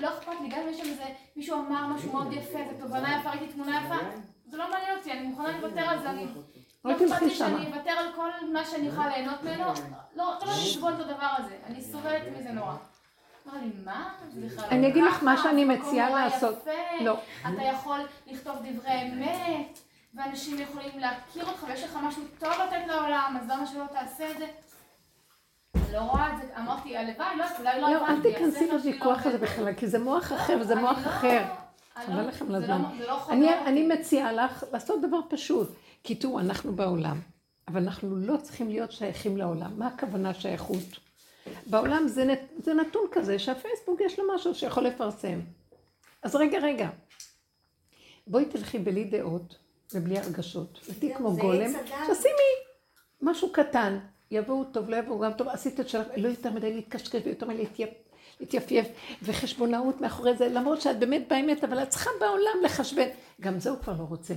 S6: לא אכפת לי, גם אם יש שם איזה, מישהו אמר משהו מאוד יפה, איזה תובנה יפה, ראיתי תמונה יפה, זה לא מעניין אותי, אני מוכנה לוותר על זה, אני... לא
S2: אל
S6: אכפת לי. שאני אוותר על כל מה שאני יכולה ליהנות ממנו, לא, לא לסבול את הדבר הזה, אני סובלת מזה נורא. זה לא
S2: אני אגיד לך מה שאני
S6: זה
S2: מציעה לעשות. לא.
S6: אתה יכול לכתוב דברי אמת, ואנשים יכולים להכיר אותך, ויש לך משהו טוב לתת לעולם, אז למה שלא תעשה את זה? לא רואה את זה, אמרתי, הלוואי, לא, אולי לא
S2: לא, אל
S6: הבנתי,
S2: תיכנסי
S6: הספר שלי לא
S2: בוויכוח הזה. בכלל, כי זה מוח אחר וזה
S6: אני
S2: מוח
S6: לא-
S2: אחר. חבל
S6: לא-
S2: לכם
S6: זה
S2: לזמן.
S6: לא- זה לא.
S2: אני מציעה לך לעשות דבר פשוט. כי תראו, אנחנו בעולם, אבל אנחנו לא צריכים להיות שייכים לעולם. מה הכוונה שייכות? בעולם זה, נת, זה נתון כזה שהפייסבוק יש לו משהו שיכול לפרסם. אז רגע, רגע. בואי תלכי בלי דעות ובלי הרגשות. ותהיי
S3: זה-
S2: כמו גולם. תשימי משהו קטן. יבואו טוב, לא יבואו גם טוב, עשית את שלך, לא יותר מדי להתקשקש ויותר מדי להתייפייף, וחשבונאות מאחורי זה, למרות שאת באמת באמת, אבל את צריכה בעולם לחשבן. גם זה הוא כבר לא רוצה.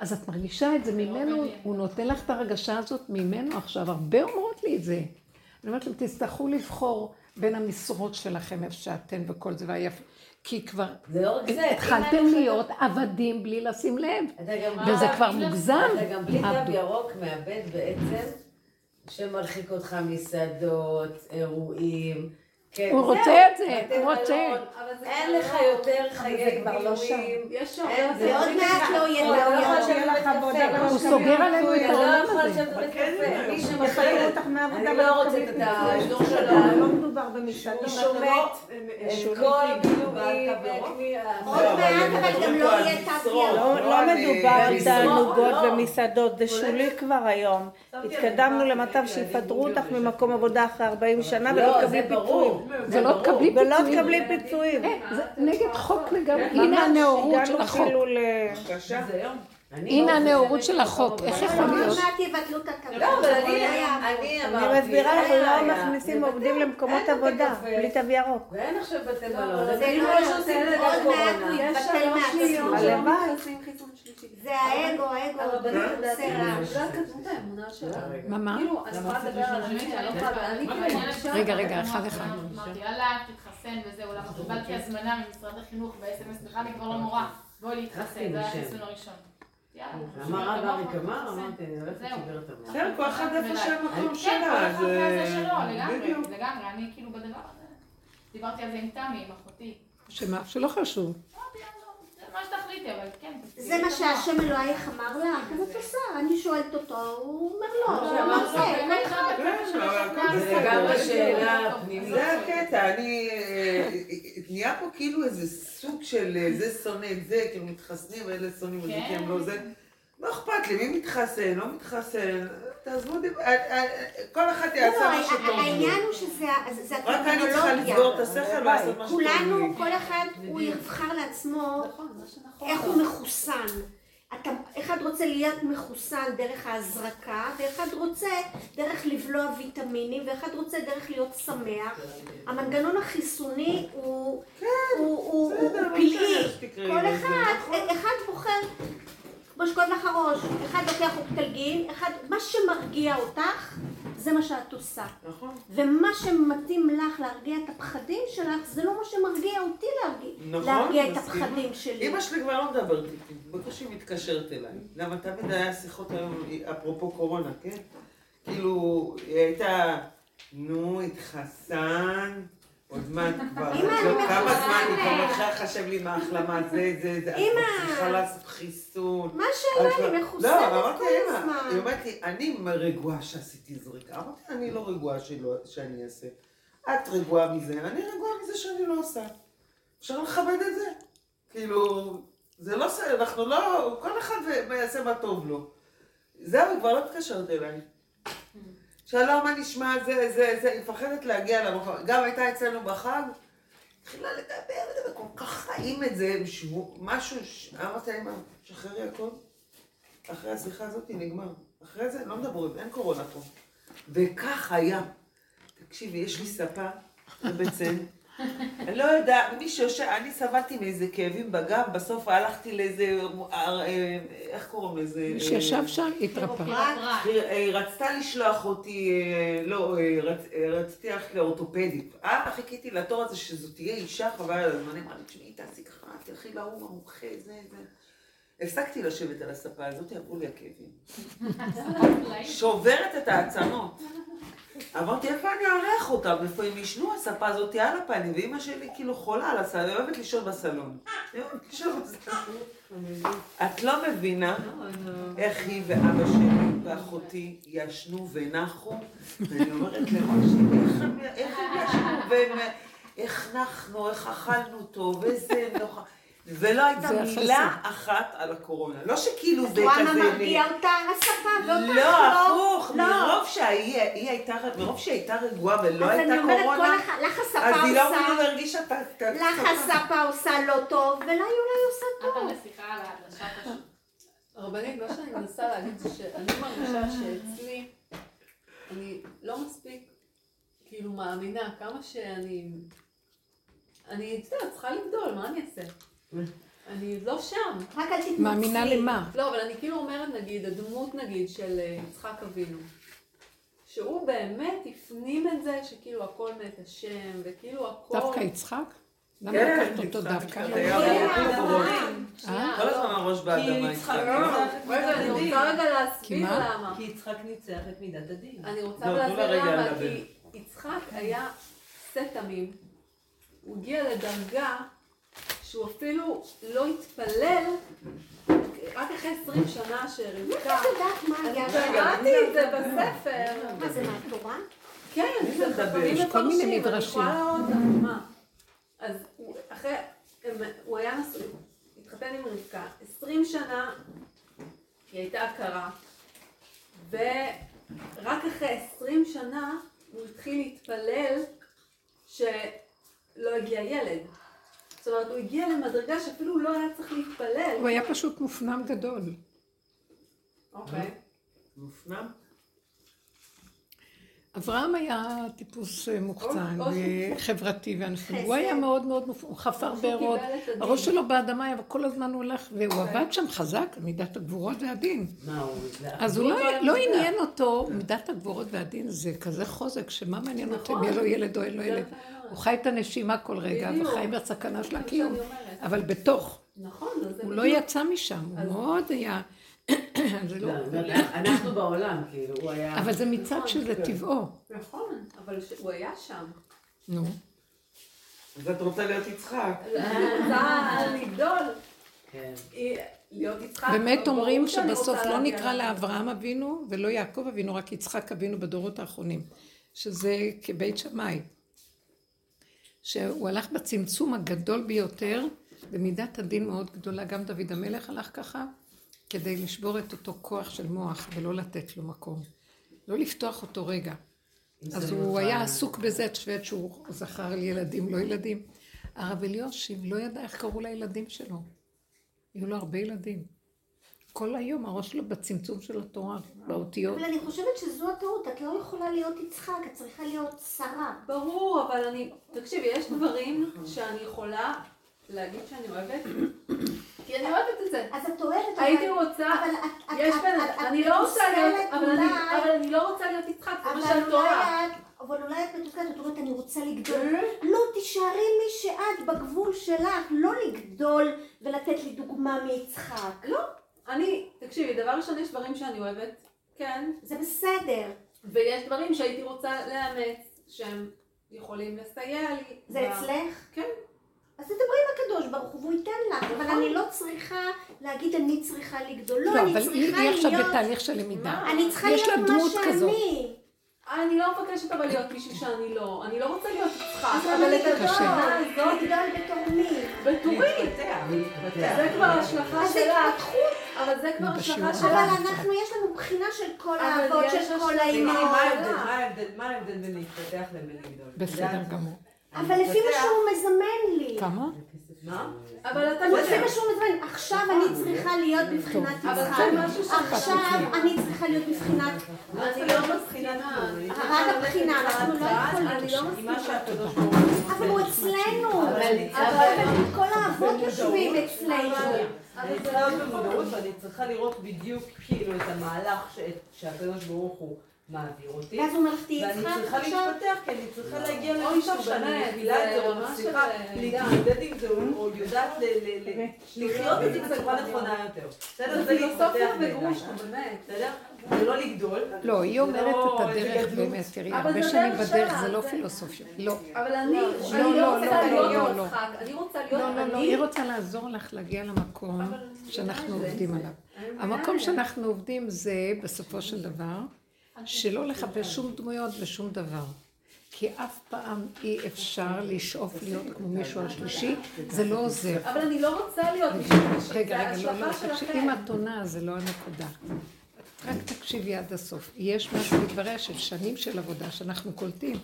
S2: אז את מרגישה את זה ממנו, הוא נותן לך את הרגשה הזאת ממנו עכשיו. הרבה אומרות לי את זה. אני אומרת להם, תצטרכו לבחור בין המשרות שלכם, איפה שאתן וכל זה, והיפ... כי כבר
S5: זה לא.
S2: התחלתם להיות עבדים בלי לשים לב, וזה כבר מוגזם.
S5: אתה גם בלי תו ירוק מאבד בעצם, שמרחיק אותך מסעדות, אירועים. כן,
S2: הוא רוצה את זה, הוא רוצה.
S5: מלון. אין לך יותר חיי גילויים.
S6: יש
S5: אין, זה
S3: ועוד מעט לא יהיה
S5: לא.
S2: הוא סוגר עלינו את
S5: אתה לא
S2: העולם
S5: יכול
S2: הזה.
S5: לשבת בקפה. מי
S8: יחייבו
S5: שמחייב
S8: אותך מעבודה
S5: אני לא רוצה את האזור
S8: פיצוי.
S5: שלנו.
S8: לא מדובר במסעדות.
S5: הוא שומט את כל הגילויים.
S3: עוד מעט, אבל גם לא יהיה ירוק.
S8: לא לא מדובר
S5: על
S8: תענוגות
S5: לא.
S8: ומסעדות, זה שולי כבר היום. התקדמנו למצב שיפטרו אותך ממקום עבודה אחרי 40 שנה ולא
S5: לא,
S8: תקבלי. פיצויים.
S2: זה לא תקבלי
S8: ולא
S2: פיצויים.
S8: תקבלי פיצויים.
S2: זה נגד חוק לגמרי. הנה הנאורות של
S8: הגענו
S2: החוק. הנה
S5: לא
S2: הנאורות של החוק. איך. יכול להיות?
S3: מעט יבטלו את הטבלה.
S5: לא, אבל אני,
S3: היה-
S5: אני אמרתי,
S8: מסבירה לך, לא. מכניסים עובדים למקומות עבודה, בלי תו ירוק.
S5: ואין עכשיו בתי מלון.
S3: זה לא
S5: לא שעושים את זה
S3: עוד מעט הוא
S5: בקורונה.
S3: יתבטל מעצמו.
S8: הלוואי.
S3: זה האגו, האגו,
S4: הרבנית
S3: עושה רעש.
S2: מה, מה?
S4: כאילו, לא כאילו.
S2: רגע, רגע, אחד אחד.
S6: אמרתי, יאללה, תתחסן וזהו, למה קיבלתי הזמנה ממשרד החינוך ב-SMS, סליחה, אני כבר לא מורה, בואי להתחסן, זה היה
S5: בשם.
S6: החיסון הראשון. יאללה,
S5: אמר רב אריק אמר. אמרתי, אני הולכת. לשבר את המוח.
S1: בסדר, כל אחד איפה שהמקום
S6: כן, כל
S1: שלה,
S6: אחד
S1: זה...
S6: והזה שלו, לגמרי. לגמרי, אני כאילו בדבר הזה. דיברתי על זה עם תמי, עם אחותי.
S2: שמה? שלא חשוב.
S6: אמרתי, "יאללה, זה מה שתחליטי, אבל כן,
S3: זה מה
S6: המוח."
S3: שהשם אלוהיך אמר לך, אז את עושה. אני שואלת אותו, הוא אומר לא,
S5: לא,
S3: הוא אמר זה,
S1: כן, אבל הכל
S5: זה. לגמרי שאלה פנימית.
S1: זה הקטע, אני... אה, נהיה פה כאילו איזה סוג של אה, זה שונא את זה, כאילו מתחסנים ואלה שונאים את זה, כי הם לא זה. לא אכפת לי, מי מתחסן, לא מתחסן, תעזבו אותי, אה, אה, כל אחד
S3: לא,
S1: יעשה מה
S3: לא,
S1: שטוב לו.
S3: העניין הוא שזה זה
S1: רק אני צריכה לסגור את
S3: הטרמינולוגיה.
S1: השכל ולעשות מה שטוב.
S3: כולנו, כל אחד, הוא יבחר לעצמו
S6: נכון.
S3: איך הוא מחוסן. אתה, אחד רוצה להיות מחוסן דרך ההזרקה, ואחד רוצה דרך לבלוע ויטמינים, ואחד רוצה דרך להיות שמח. המנגנון החיסוני הוא, הוא, הוא,
S1: בסדר,
S3: הוא
S1: לא
S3: פלאי. כל אחד,
S1: נכון.
S3: אחד בוחר, שכואב לך הראש, אחד לוקח אופטלגין, אחד, מה שמרגיע אותך, זה מה שאת עושה.
S1: נכון.
S3: ומה שמתאים לך להרגיע את הפחדים שלך, זה לא מה שמרגיע אותי להרגיע,
S1: נכון,
S3: להרגיע את. הפחדים שלי.
S1: אמא שלי כבר לא מדברת איתי, בקושי מתקשרת אליי. למה תמיד היה שיחות היום, אפרופו קורונה, כן? כאילו, היא הייתה, נו, התחסן, עוד מעט כבר, לא, כמה זמן היא כבר. מתחילה לחשב לי מההחלמה, זה, זה, זה, את צריכה לעשות חיסון.
S3: מה
S1: את
S3: שאלה,
S1: כבר-
S3: אני
S1: לא,
S3: מחוסנת
S1: אמרתי
S3: כל הזמן.
S1: היא אומרת לי, אני רגועה שעשיתי זריקה. אמרתי, אני לא רגועה שאני אעשה. את רגועה מזה, אני רגועה מזה שאני לא עושה. אפשר לכבד את זה. כאילו, זה לא, אנחנו לא, כל אחד יעשה מה טוב לו. זהו, היא כבר לא מתקשרת אליי. שלום, מה נשמע? זה, זה, זה, היא מפחדת להגיע למקום. גם הייתה אצלנו בחג, התחילה לדבר, לדבר, כל כך חיים את זה, משהו, ש- אמרתי לה, אמא, שחררי הכל. אחרי השיחה הזאת נגמר. אחרי זה לא מדברים, אין קורונה פה. וכך היה. תקשיבי, יש לי ספה בבצן. אני לא יודעת, מי שיושב, אני סבלתי מאיזה כאבים בגב, בסוף הלכתי לאיזה, אה, אה, איך קוראים לזה?
S2: מי שישב שם התרפא.
S1: היא היא רצתה לשלוח אותי, אה, לא, אה, רצ- אה, רציתי ללכת לאורתופדית. אה, חיכיתי לתור הזה שזו תהיה אישה, חבל על הזמן, אמרה לי, תשמעי, תעשי ככה, תלכי להוא המומחה, זה, זה. הפסקתי לשבת על הספה הזאת, עברו לי הכאבים. שוברת את העצמות. אמרתי, איפה אני אארח אותם? איפה הם ישנו? הספה הזאת על הפנים, ואימא שלי כאילו חולה על הסלון, היא אוהבת לישון בסלון. את לא מבינה איך היא ואבא שלי ואחותי ישנו ונחו, ואני אומרת למשה, איך הם איך הם ישנו, והם- איך נחנו, איך אכלנו טוב, איזה נוחה. ולא הייתה
S2: זה
S1: מילה. אחת על הקורונה. לא שכאילו
S3: את
S1: זה
S3: רואה מה
S1: כזה...
S3: מרגיע אותה? הספה, ואותך
S1: לא, הפוך,
S3: לא.
S1: מרוב שהיא היא הייתה, מרוב שהיא הייתה רגועה ולא
S3: אז
S1: הייתה
S3: אני אומרת,
S1: קורונה,
S3: כל לך הספה
S1: אז היא לא
S3: עושה,
S1: כאילו הרגישה את ה... את
S3: לך הספה עושה לא טוב, ולה היא אולי עושה
S6: את
S3: טוב.
S6: הנסיכה על העדשת השם.
S4: הרבנית, מה שאני מנסה להגיד זה שאני מרגישה שאצלי,
S7: אני לא מספיק, כאילו, מאמינה, כמה שאני... אני, אתה יודע, צריכה לגדול, מה אני אעשה? אני עוד לא שם.
S3: רק אל תתנצלי.
S2: מאמינה למה?
S7: לא, אבל אני כאילו אומרת, נגיד, הדמות, נגיד, של אה, יצחק אבינו, שהוא באמת הפנים את זה שכאילו הכל מאת השם, וכאילו הכל...
S2: דווקא יצחק? למה
S1: כן,
S2: לקחת אותו
S1: יצחק,
S2: דווקא?
S1: יצחק היה בראש.
S7: האדמה.
S2: אה?
S1: כל הזמן הראש באדמה
S4: יצחק
S1: יצחק.
S7: רגע, אני רוצה. רגע להסביר? למה.
S4: כי יצחק ניצח את מידת הדין.
S7: אני רוצה
S1: לא,
S7: להסביר למה. כי יצחק היה שא תמים, הוא הגיע לדרגה שהוא אפילו לא התפלל, רק אחרי 20 שנה שרבקה,
S3: את יודעת מה
S7: אני
S3: היה שם?
S7: קראתי את זה בספר,
S3: מה זה מהתורה?
S7: כן, זה
S2: מיני
S7: מפרשים, אני
S2: מדרשים.
S7: יכולה להראות לך, מה. אז אחרי, הוא היה נשוי, התחתן עם רבקה, 20 שנה היא הייתה עקרה, ורק אחרי 20 שנה הוא התחיל להתפלל שלא הגיע ילד. זאת אומרת, הוא הגיע למדרגה שאפילו לא היה צריך להתפלל.
S2: הוא היה פשוט מופנם גדול.
S7: אוקיי.
S1: מופנם?
S2: אברהם היה טיפוס אה, מוחצן
S7: או- או שהוא-
S2: וחברתי ואנשים. הוא היה מאוד מאוד, מופ- הוא חפר בארות. הראש שלו באדמה היה, וכל הזמן הוא הולך, והוא עבד שם חזק, מידת הגבורות והדין.
S4: הוא...
S2: אז הוא לא- לא. עניין אותו, מידת הגבורות והדין זה כזה חוזק, שמה מעניין אותו אם. יהיה לו ילד או אין לו ילד. הוא חי את הנשימה כל רגע. וחי בסכנה של הקיום. אבל בתוך,
S7: נכון, אז זה
S2: הוא לא. יצא משם, הוא מאוד היה... זה לא...
S4: אנחנו בעולם, כאילו, הוא היה...
S2: אבל זה מצד
S7: נכון,
S2: שזה
S4: כן.
S2: טבעו.
S7: נכון, אבל הוא היה שם.
S2: נו.
S1: אז את רוצה להיות יצחק.
S7: אני רוצה לגדול,
S4: כן.
S2: באמת אומרים שבסוף לא נקרא. לאברהם אבינו ולא יעקב אבינו, רק יצחק אבינו בדורות האחרונים, שזה כבית שמאי. שהוא הלך בצמצום הגדול ביותר, במידת הדין מאוד גדולה, גם דוד המלך הלך ככה, כדי לשבור את אותו כוח של מוח ולא לתת לו מקום. לא לפתוח אותו רגע. אז הוא היה עסוק בזה, את שווית שהוא זכר על ילדים, לא ילדים. הרב אליושיב לא ידע איך קראו לילדים שלו. היו לו הרבה ילדים. כל היום הראש שלו בצמצום של התורה, באותיות.
S3: אבל אני חושבת שזו הטעות, את לא יכולה להיות יצחק, את צריכה להיות שרה.
S7: ברור, אבל אני... תקשיבי, יש דברים שאני יכולה להגיד שאני אוהבת, כי אני אוהבת את זה.
S3: אז את אוהבת, אבל...
S7: הייתי רוצה...
S3: אבל את...
S7: יש בן אדם, אני לא רוצה להיות... אבל אני-
S3: אולי-
S7: אבל אני לא רוצה להיות יצחק, זה מה
S3: אבל
S7: שאת.
S3: את... אבל אולי את מתוסכלת, את אומרת, אני רוצה לגדול. לא, תישארי מי שאת בגבול שלך, לא לגדול ולתת לי דוגמה מיצחק.
S7: לא, אני... תקשיבי, דבר ראשון, יש דברים שאני אוהבת, כן,
S3: זה בסדר.
S7: ויש דברים שהייתי רוצה לאמץ, שהם יכולים לסייע לי.
S3: זה
S7: ב-
S3: אצלך?
S7: כן.
S3: אז תדברי עם הקדוש ברוך הוא והוא ייתן לך, אבל אני לא צריכה להגיד אני צריכה לגדול. לא,
S2: לא,
S3: אני
S2: אבל היא
S3: צריכה
S2: היא עכשיו
S3: להיות...
S2: בתהליך של למידה.
S3: אני צריכה
S2: יש
S3: להיות
S2: לה
S3: מה
S2: דמות כזאת.
S3: שאני.
S7: אני לא מבקשת אבל להיות מישהו שאני לא. אני לא רוצה להיות
S3: אז
S7: אבל. הזאת,
S3: לגדול בתור מי?
S4: להתפתח.
S7: זה כבר השלכה
S3: אז
S7: שלך.
S3: התפתחות.
S7: אבל זה כבר השלכה. שלך.
S3: אבל אנחנו, יש לנו בחינה של כל
S7: אבל
S3: האבות, של. כל האימהות.
S4: מה ההבדל? בין להתפתח לבין לגדול?
S2: בסדר? גמור.
S3: אבל לפי מה שהוא מזמן לי.
S2: כמה?
S7: מה? אבל אתה
S3: לפי מה שהוא מזמן, עכשיו אני צריכה להיות בבחינת
S7: אבל
S3: יצחק. עכשיו אני צריכה להיות בבחינת...
S7: אני לא מסכימה.
S3: רק הבחינה, אנחנו לא יכולים.
S7: אני לא
S4: הוא...
S3: אבל הוא אצלנו.
S4: אבל-
S3: אבל כל האבות יושבים אצלנו.
S4: אני צריכה להיות במודעות ואני צריכה לראות בדיוק כאילו את המהלך ש- שהקדוש ברוך הוא מעביר אותי.
S3: ואז הוא אומר לך, תהיי
S4: ואני צריכה. להתפתח, כי אני צריכה להגיע
S7: אוי,
S4: למצב שאני מבינה את
S7: זה
S4: או מצליחה להתמודד עם זה, או- יודעת ל- ל- ל- לחיות את זה בצורה נכונה יותר. בסדר? זה להתפתח בעיניי.
S7: וגרוש, באמת.
S4: בסדר? זה לא לגדול.
S2: לא, היא אומרת
S4: לא
S2: את הדרך. באמת, תראי,
S7: אבל
S2: הרבה שנים
S7: דרך
S2: בדרך זה לא פילוסופיה. לא.
S7: אבל אני
S2: לא,
S7: אני
S2: לא,
S7: לא רוצה
S2: לא,
S7: להיות
S2: לא, לא.
S7: יצחק, אני רוצה להיות
S2: לא, לא, לא,
S7: אני.
S2: היא רוצה לעזור לך להגיע למקום
S7: אני
S2: שאנחנו. עובדים עליו.
S7: אני
S2: המקום. שאנחנו עובדים זה, בסופו של דבר, שלא לחפש שום דמויות ושום דבר. כי אף פעם אי אפשר לשאוף להיות כמו מישהו השלישי, זה לא עוזר.
S7: אבל אני לא רוצה להיות מישהו אישי,
S2: רגע,
S7: זה
S2: רגע, לא, לא,
S7: ההשלכה
S2: תקשיבי,
S7: שלכם.
S2: אם את עונה זה לא הנקודה. רק תקשיבי עד הסוף. יש משהו בדבריה של שנים של עבודה שאנחנו קולטים,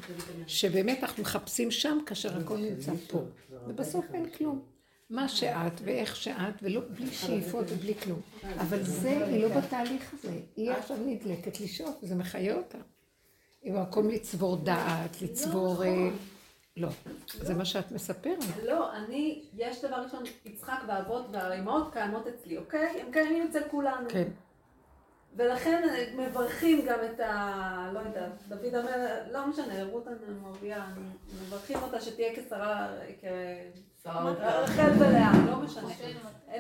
S2: שבאמת אנחנו מחפשים שם כאשר הכל נמצא פה. ובסוף אין כלום. מה שאת ואיך שאת, ולא בלי שאיפות ובלי כלום. אבל זה, היא לא בתהליך הזה. היא עכשיו נדלקת לשאוף, זה מחיה אותה. עם מקום לצבור דעת, לצבור... אה, לא, זה מה שאת מספרת.
S4: לא, אני, יש דבר ראשון, יצחק והאבות והאימהות קיימות אצלי, אוקיי? הם קיימים אצל כולנו.
S2: כן.
S4: ולכן מברכים גם את ה... לא יודעת, דוד המלך, לא משנה, רות המואביה, מברכים אותה שתהיה כשרה, רחל ולאה, לא משנה.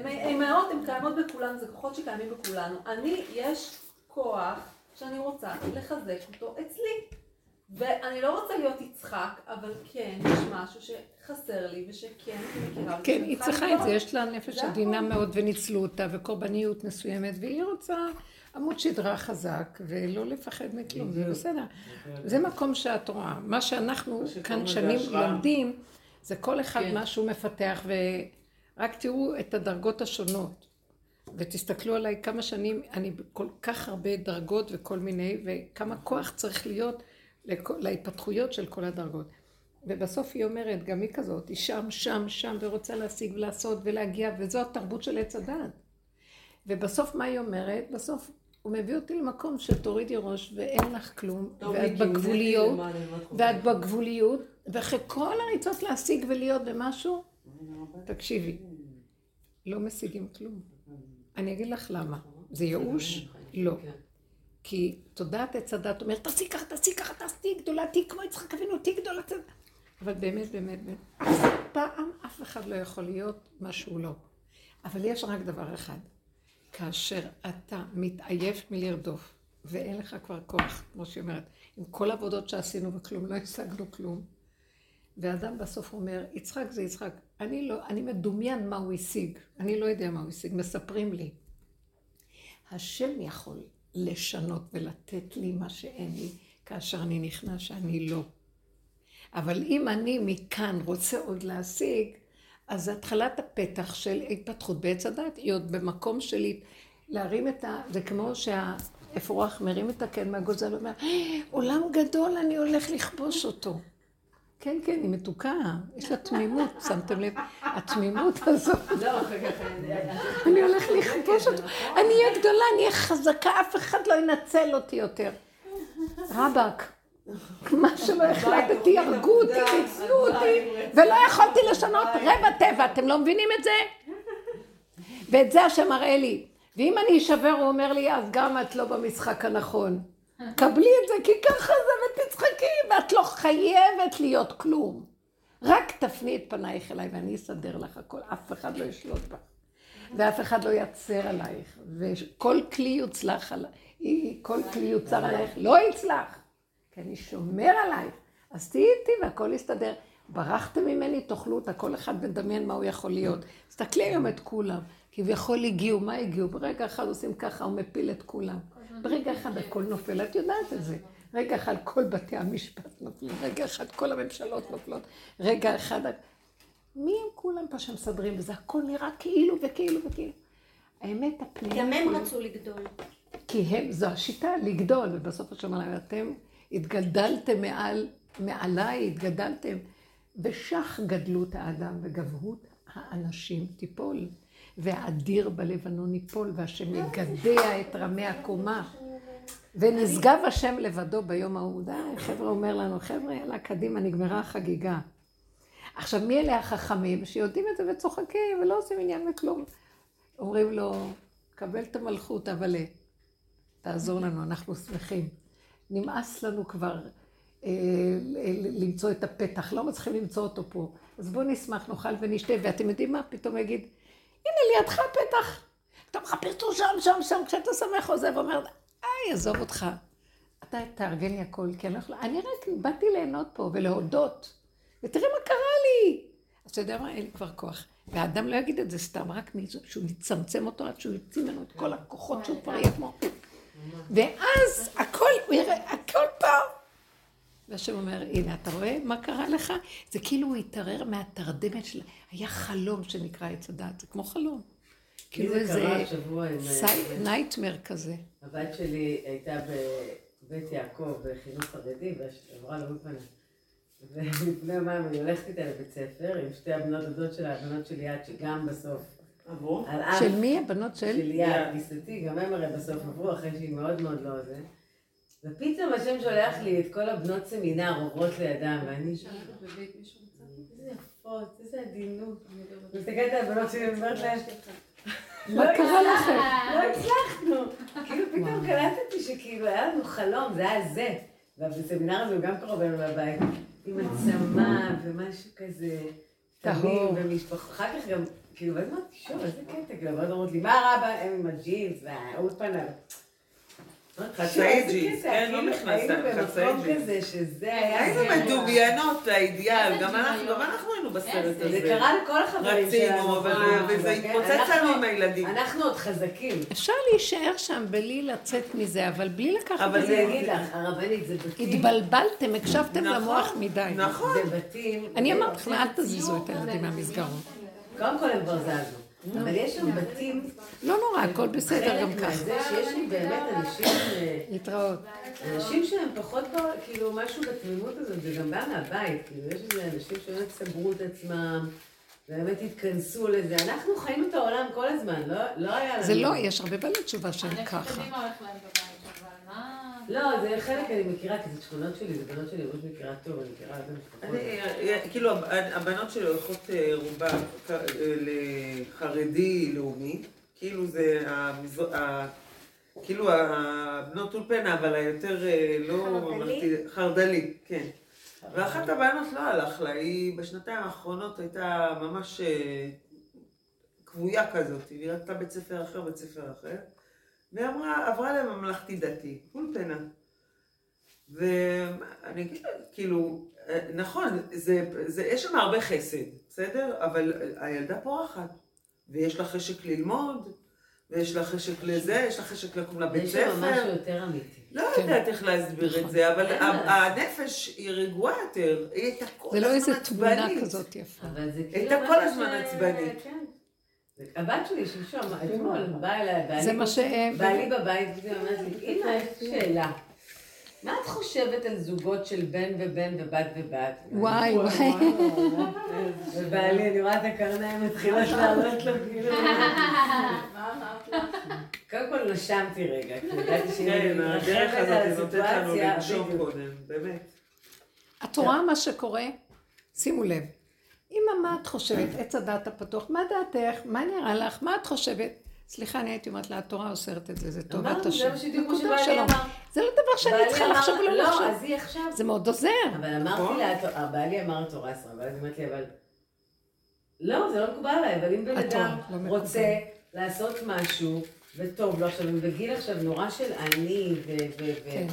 S4: אימהות הן קיימות בכולנו, זה כוחות שקיימים בכולנו. אני, יש כוח שאני רוצה לחזק אותו אצלי. ואני לא רוצה להיות יצחק, אבל כן, יש משהו שחסר לי, ושכן אני מכירה.
S2: כן, היא צריכה את זה, יש לה נפש עדינה מאוד, וניצלו אותה, וקורבניות מסוימת, והיא רוצה עמוד שדרה חזק, ולא לפחד מכלום, זה בסדר. זה מקום שאת רואה. מה שאנחנו כאן שנים לומדים, זה כל אחד כן. מה שהוא מפתח, ורק תראו את הדרגות השונות. ותסתכלו עליי כמה שנים, אני בכל כך הרבה דרגות וכל מיני, וכמה כוח צריך להיות להתפתחויות של כל הדרגות. ובסוף היא אומרת, גם היא כזאת, היא שם, שם, שם, ורוצה להשיג ולעשות ולהגיע, וזו התרבות של עץ הדת. ובסוף מה היא אומרת? בסוף הוא מביא אותי למקום שתורידי ראש ואין לך כלום, ואת בגבוליות, ואת בגבוליות, ואחרי כל הריצות להשיג ולהיות במשהו, תקשיבי, לא משיגים כלום. אני אגיד לך למה. זה ייאוש? לא. כי תודעת עץ הדת אומרת, תעשי ככה, תעשי ככה, תעשי גדולה, תהיי כמו יצחק אבינו, תהיי גדולה. אבל באמת, באמת, באמת, פעם אף אחד לא יכול להיות מה שהוא לא. אבל יש רק דבר אחד, כאשר אתה מתעייף מלרדוף, ואין לך כבר כוח, כמו שהיא אומרת, עם כל העבודות שעשינו וכלום, לא השגנו כלום. ואדם בסוף אומר, יצחק זה יצחק, אני לא, אני מדומיין מה הוא השיג, אני לא יודע מה הוא השיג, מספרים לי. השם יכול לשנות ולתת לי מה שאין לי, כאשר אני נכנס שאני לא. אבל אם אני מכאן רוצה עוד להשיג, אז התחלת הפתח של התפתחות בעץ הדת היא עוד במקום שלי להרים את ה... זה כמו שהאפרוח מרים את הקן מהגוזל ואומר, עולם גדול, אני הולך לכבוש אותו. כן, כן, היא מתוקה, יש לה תמימות, שמתם לב? התמימות הזאת. לא, אני הולך לכבוש אותו. אני אהיה גדולה, אני אהיה חזקה, אף אחד לא ינצל אותי יותר. רבאק, מה שלא החלטתי, הרגו אותי, ניצלו אותי, ולא יכולתי לשנות רבע טבע, אתם לא מבינים את זה? ואת זה השם מראה לי. ואם אני אשבר, הוא אומר לי, אז גם את לא במשחק הנכון. קבלי את זה, כי ככה זה, ותצחקי, ואת לא חייבת להיות כלום. רק תפני את פנייך אליי ואני אסדר לך הכל, אף אחד לא ישלוט בך. ואף אחד לא יצר עלייך, וכל כלי יוצלח עלייך, כל כלי יוצר עלייך, לא יצלח, כי אני שומר עלייך. אז תהיי איתי והכל יסתדר. ברחתם ממני, תאכלו אותה, כל אחד מדמיין מה הוא יכול להיות. תסתכלי היום את כולם. כביכול הגיעו, מה הגיעו? ברגע אחד עושים ככה, הוא מפיל את כולם. ברגע אחד הכל נופל, את יודעת את זה. רגע אחד כל בתי המשפט נופלים, רגע אחד כל הממשלות נופלות, רגע אחד... מי הם כולם פה שמסדרים וזה הכל נראה כאילו וכאילו וכאילו. האמת הפנימית...
S3: גם הם רצו לגדול.
S2: כי הם, זו השיטה, לגדול, ובסוף השם עליי, אתם התגדלתם מעל, מעליי, התגדלתם. ושך גדלות האדם וגבהות האנשים תיפול. והאדיר בלבנון ייפול, והשם יגדע את רמי הקומה. ונשגב השם לבדו ביום ההוא. די, חבר'ה אומר לנו, חבר'ה, יאללה, קדימה, נגמרה החגיגה. עכשיו, מי אלה החכמים שיודעים את זה וצוחקים ולא עושים עניין מכלום? אומרים לו, קבל את המלכות, אבל תעזור לנו, אנחנו שמחים. נמאס לנו כבר אה, למצוא את הפתח, לא מצליחים למצוא אותו פה. אז בואו נשמח, נאכל ונשתה, ואתם יודעים מה? פתאום יגיד, הנה לידך פתח. אתה מחפש אותו שם, שם, שם, כשאתה שמח עוזב, אומר, איי, עזוב אותך. אתה תארגן לי הכל, כי אני לא יכולה, אני רק באתי ליהנות פה ולהודות. ותראה מה קרה לי. אז אתה יודע מה, אין לי כבר כוח. והאדם לא יגיד את זה סתם, רק שהוא יצמצם אותו עד שהוא יוציא ממנו את כל הכוחות שהוא כבר יהיה כמו... ואז הכל, הוא יראה, הכל פה. והשם אומר, הנה, אתה רואה מה קרה לך? זה כאילו הוא התערער מהתרדמת של... היה חלום שנקרא עץ הדת, זה כמו חלום. כאילו איזה נייטמר כזה.
S5: הבת שלי הייתה בבית יעקב, בחינוך חרדי, ועברה לאולפנה. ולפני יומיים אני הולכת איתה לבית ספר עם שתי הבנות דודות שלה, הבנות של ליאת, שגם בסוף
S2: עברו. של מי הבנות של?
S5: של ליאת, גיסתי, גם הם הרי בסוף עברו, אחרי שהיא מאוד מאוד לא זה. ופתאום השם שולח לי את כל הבנות סמינר עוברות לידם, ואני איזה יפות, איזה עדינות. מסתכלת על הבנות שלי ואומרת להן,
S2: מה קרה לכם?
S5: לא הצלחנו. כאילו פתאום קלטתי שכאילו היה לנו חלום, זה היה זה. ובסמינר הזה הוא גם קרוב אלינו מהבית. עם עצמה ומשהו כזה.
S2: טהור.
S5: ומשפחה. אחר כך גם, כאילו, ואז אמרתי, שוב, איזה קטע. כאילו, ואז אמרת לי, מה רע בהם עם הג'ינס והאולפנה?
S1: חצאי ג'ינס, כן, לא
S5: כאילו,
S1: נכנס
S5: היינו
S1: להם, חצאי
S5: במקום
S1: ג'ינס.
S5: כזה שזה היה...
S1: היינו
S5: זה.
S1: מדומיינות לאידיאל, גם אנחנו
S6: דמיון.
S1: גם אנחנו היינו בסרט
S6: איזה-
S1: הזה.
S5: זה קרה לכל החברים שלנו.
S1: רצינו, אבל
S5: אה,
S1: וזה
S5: כן,
S1: התפוצץ
S5: אנחנו-
S1: לנו עם הילדים.
S5: אנחנו עוד חזקים.
S2: אפשר להישאר שם בלי לצאת מזה, אבל בלי לקחת
S1: אבל
S2: את זה.
S5: אני אגיד לך, הרבנית, זה בתים...
S2: התבלבלתם, הקשבתם
S1: נכון,
S2: למוח מדי.
S1: נכון.
S5: זה בתים...
S2: אני אמרתי לכם, אל תזיזו את הילדים מהמסגרות.
S5: קודם כל הם כבר זזו. אבל יש שם בתים...
S2: לא נורא, הכל בסדר גם
S5: חלק
S2: ככה.
S5: מהזה שיש לי באמת אנשים...
S2: להתראות.
S5: אנשים שהם פחות, כאילו, משהו בתמימות הזאת, זה גם בא מהבית, כאילו, יש איזה אנשים שבאמת סגרו את עצמם, באמת התכנסו לזה. אנחנו חיים את העולם כל הזמן, לא, לא היה לנו...
S2: זה לא, יש הרבה בעלי תשובה שהם ככה.
S6: יודעים מה הולך להם בבית, אבל מה...
S5: לא, זה חלק אני מכירה, כי זה שכונות שלי, זה בנות שלי, ממש מכירה טוב, אני מכירה הרבה משפחות.
S1: אני, אה, כאילו, הבנות שלי הולכות אה, רובן אה, לחרדי לאומי, כאילו זה כאילו הבנות אולפנה, אבל היותר לא...
S3: חרד"לי?
S1: ממלכתי- חרד"לי, כן. ואחת הבנות לא הלך לה, היא בשנתיים האחרונות הייתה ממש כבויה כזאת, היא רצתה בית ספר אחר, בית ספר אחר, והיא אמרה, עברה לממלכתי דתי, אולפנה. ואני אגיד, כאילו, אה, נכון, זה, זה, יש שם הרבה חסד, בסדר? אבל הילדה פורחת, ויש לה חשק ללמוד, ויש לה חשק לזה, יש לה חשק לקום לבית
S5: יש שם משהו
S1: ספר.
S5: יותר אמיתי.
S1: לא
S2: כן.
S1: יודעת איך להסביר את זה, אבל הנפש היא רגועה יותר, היא הייתה כל
S2: זה לא
S1: הזמן
S2: איזה תמונה
S1: עצבנית.
S2: כזאת יפה.
S5: אבל זה כאילו...
S1: הייתה
S5: משהו
S1: כל הזמן עצבנית.
S5: הבת שלי שלשום, אתמול, באה אליי,
S2: זה מה שהם...
S5: בעלי בבית, והיא אומרת לי, אמא, יש לי שאלה. מה את חושבת על זוגות של בן ובן ובת ובת?
S2: וואי, וואי.
S5: ובעלי, אני רואה את הקרניים מתחילות לעלות לו, כאילו... קודם כל נשמתי רגע, כי ידעתי אני
S1: כן, הדרך
S5: מתרחבת על
S1: הזאת נותנת לנו
S5: הסיטואציה,
S1: לנשום
S5: בדיוק.
S1: קודם, באמת.
S2: את רואה מה שקורה? שימו לב. אמא, מה את חושבת? עץ הדעת הפתוח, מה דעתך? מה נראה לך? מה את חושבת? סליחה, אני הייתי אומרת לה, התורה אוסרת את זה, זה טובת
S5: אמרנו,
S2: השם.
S5: זה מה שבדיוק מה
S2: נקודה,
S5: שבעלי. אמר.
S2: זה לא דבר שאני צריכה לחשוב ולא
S5: לא,
S2: לחשוב.
S5: אז היא עכשיו...
S2: זה מאוד עוזר.
S5: אבל אמרתי
S1: נכון.
S5: לה, "התורה- בעלי אמר התורה עשרה, ואז היא אמרת לי, אבל... לא, זה לא מקובל עליי, אבל אם בן אדם
S2: לא.
S5: רוצה לעשות משהו, וטוב לו עכשיו, הם בגיל עכשיו נורא של אני, ו- ו- ו-
S2: כן,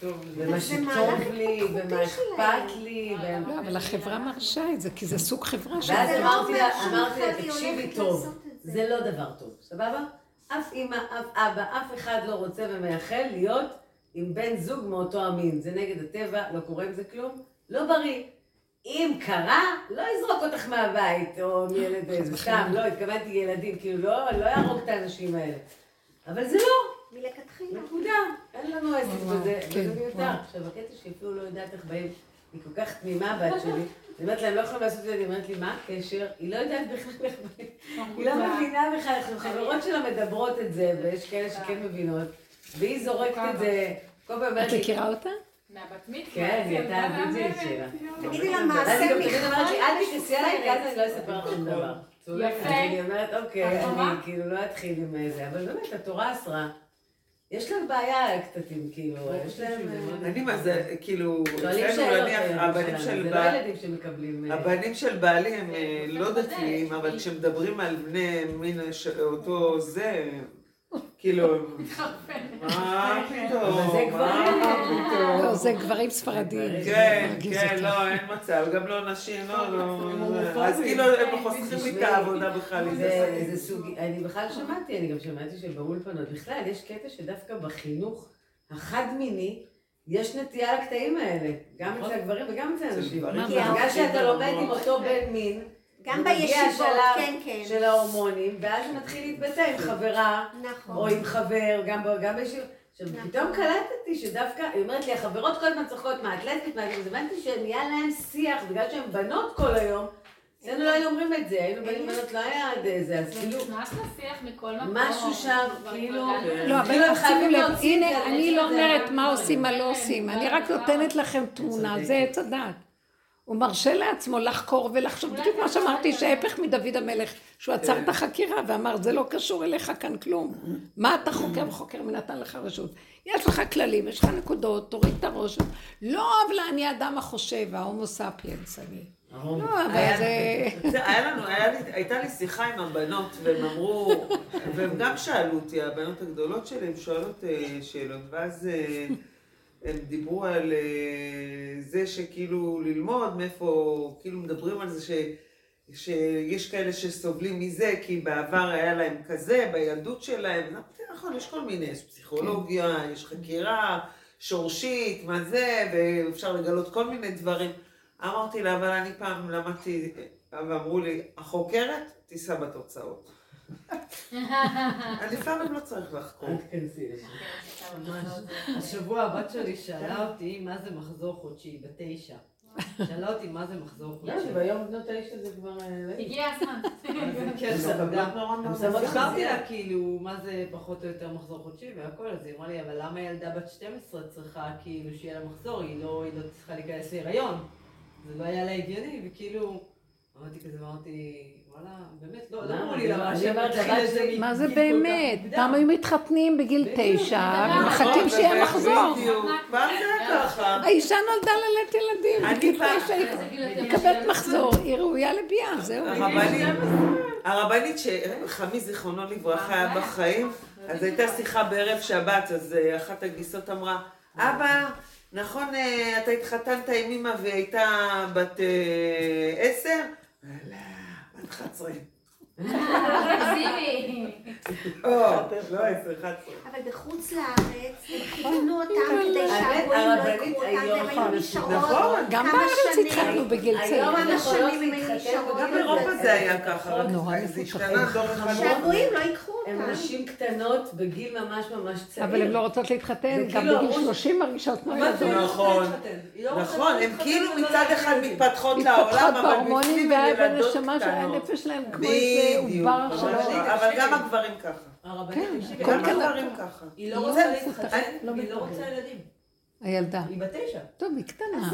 S2: כן.
S5: ומה
S3: זה
S5: שטוב לי, ומה. אכפת לי,
S2: לא, אבל החברה מרשה את זה, כי זה סוג חברה של...
S5: ואז
S3: לא
S5: אמרתי לה,
S3: היא
S5: תקשיבי טוב,
S3: לעשות את זה."
S5: זה לא דבר טוב, סבבה? אף אימא, אף אבא, אף אחד לא רוצה ומייחל להיות עם בן זוג מאותו המין. זה נגד הטבע, לא קורה עם זה כלום, לא בריא. אם קרה, לא יזרוק אותך מהבית, או מילד, זה סתם, לא, התכוונתי ילדים, כאילו, לא, לא יהרוג את האנשים האלה. אבל זה לא,
S3: מלכתחילה.
S5: נקודה. אין לנו עסק בזה,
S2: כן,
S5: וזה מיותר. עכשיו, הקטע שהיא אפילו לא יודעת איך באים, היא כל כך תמימה הבת שלי. אני אומרת לה, הם לא יכולים לעשות את זה, היא אומרת לי, מה הקשר? היא לא יודעת בכלל איך באים. היא לא מבינה בכלל, חברות שלה מדברות את זה, ויש כאלה שכן מבינות, והיא זורקת את זה,
S2: את מכירה אותה?
S6: מהבת מצווה.
S5: כן, היא הייתה הדיג'ית שלה.
S3: תגידי לה מעשה
S5: לי, אל
S3: מיכל
S5: תכנסי עליי, כי אז אני לא אספר לך שום דבר.
S6: יפה.
S5: אני אומרת, אוקיי, אני? כאילו לא אתחיל עם זה, אבל באמת, התורה אסרה. יש להם בעיה קטטים, כאילו, יש להם...
S1: אני מה זה, כאילו,
S5: שואלים
S1: אצלנו נניח,
S5: הילדים
S1: הבנים של
S5: זה לא
S1: בעל-
S5: ילדים שמקבלים... אה,
S1: הבנים של בעלי הם אה, לא. דתיים, אבל כשמדברים על בני מין אותו זה, כאילו, מה פתאום, מה
S5: גברים.
S1: פתאום.
S2: לא, זה גברים ספרדים.
S1: כן, כן. לא, אין מצב, גם לא נשים, לא, לא,
S5: הומופובים.
S1: אז כאילו הם חוסכים לי את העבודה בכלל.
S5: זה, סוג, אני בכלל שמעתי, אני גם שמעתי שבאולפנות, בכלל יש קטע שדווקא בחינוך החד-מיני, יש נטייה לקטעים האלה, גם אצל הגברים וגם אצל הנשים. כי בגלל
S1: נשים
S5: שאתה. לומד עם אותו בן מין,
S3: גם בישיבות, כן, כן.
S5: של ההורמונים, ואז הוא מתחיל להתבטא עם חברה,
S3: נכון.
S5: או עם חבר, גם, גם בישיבות. עכשיו,
S3: נכון.
S5: פתאום קלטתי שדווקא, היא אומרת לי, החברות כל הזמן צוחקות מה, את לסבית, מה, אז הבנתי שנהיה להם שיח, בגלל שהן בנות כל היום, אצלנו לא היו אומרים את זה, היינו באים בנות לא היה עד זה, אז
S6: זה
S5: כאילו,
S6: נכנס לשיח מכל מקום.
S5: משהו שם, כאילו-.
S2: לא, אבל
S5: הם
S2: שימו
S5: חייבים
S2: לב, הנה,
S5: זה,
S2: אני לא
S5: זה.
S2: אומרת מה עושים, מה לא עושים, אני רק נותנת לכם תמונה, זה עץ הדעת. הוא מרשה לעצמו לחקור ולחשוב, בדיוק מה שאמרתי, שההפך מדוד המלך, שהוא עצר את החקירה ואמר, זה לא קשור אליך כאן כלום. מה אתה חוקר וחוקר מי נתן לך רשות? יש לך כללים, יש לך נקודות, תוריד את הראש. לא אבל אני האדם החושב, ההומו ספיאנס אני. לא, אבל זה...
S1: זה, היה לנו, הייתה לי שיחה עם הבנות, והם אמרו, והם גם שאלו אותי, הבנות הגדולות שלי, הן שואלות אה, שאלות, ואז אה, הם דיברו על אה, זה שכאילו ללמוד, מאיפה, כאילו מדברים על זה ש... שיש כאלה שסובלים מזה, כי בעבר היה להם כזה, בילדות שלהם, נכון, יש כל מיני, יש פסיכולוגיה, יש חקירה שורשית, מה זה, ואפשר לגלות כל מיני דברים. אמרתי לה, אבל אני פעם למדתי, ואמרו לי, החוקרת תישא בתוצאות. לפעמים לא צריך לחקור.
S5: לשם.
S4: ממש. השבוע הבת שלי שאלה אותי מה זה מחזור חודשי, בתשע. שאלה אותי מה זה מחזור
S5: לא,
S4: חודשי.
S5: ביום בנות האיש הזה כבר... אה, לא.
S6: הגיע הזמן.
S4: כן,
S1: זה
S4: הסברתי לה כאילו מה זה פחות או יותר מחזור חודשי והכל, אז היא אמרה לי, אבל למה ילדה בת 12 צריכה כאילו שיהיה לה מחזור, היא לא היא לא צריכה להיכנס להיריון. זה לא היה לה הגיוני, וכאילו, אמרתי כזה, אמרתי, לא, לא
S2: מה זה באמת? פעם היו מתחתנים בגיל תשע, ומחכים שיהיה מחזור.
S1: פעם זה היה ככה.
S2: האישה נולדה ללדת ילדים, בגיל תשע היא מקבלת מחזור, היא ראויה לביאה, זהו.
S1: הרבנית, הרבנית שחמי זיכרונו לברכה היה בחיים, אז הייתה שיחה בערב שבת, אז אה, אחת הגיסות אמרה, אבא, נכון, אה, אתה התחתנת עם אמא והיא הייתה בת אה, עשר? לא, בת 11.
S6: תגזימי.
S1: או, לא עשר, 11.
S3: אבל בחוץ לארץ, הם חיתנו אותם כדי
S5: האמת,
S3: שהגויים לא יקחו אותם,
S5: היום
S3: והם היו
S5: חמש-
S3: נשארות
S1: נכון.
S2: גם בארץ. התחלנו בגיל צעיר.
S5: היום הן
S3: הם נשארות.
S1: גם באירופה זה היה ככה,
S2: נורא.
S3: שהגויים לא ייקחו
S5: הן. נשים קטנות בגיל ממש ממש צעיר.
S2: אבל הן לא רוצות להתחתן, גם בגיל
S5: אמרו ש-
S2: 30 מרגישות.
S4: לא
S1: נכון.
S4: לא רוצה
S1: נכון, הם
S4: להתחתן
S1: כאילו מצד אחד. מתפתחות
S2: מתפתחות
S1: לעולם, אבל
S2: בהורמונים
S1: בפנים ילדות
S2: והנשמה של
S1: קטנות.
S2: הנפש שלהם כמו איזה
S1: בדיוק,
S2: עובר שלא...
S1: אבל גם הגברים ככה.
S4: הרבנית,
S2: כן,
S4: תקשיבי,
S1: גם הגברים ככה.
S4: היא לא
S2: היא
S4: רוצה
S2: לא
S4: להתחתן,
S2: מפותחת, לא
S4: לא. רוצה ילדים.
S2: הילדה.
S4: היא בתשע.
S2: טוב, היא קטנה.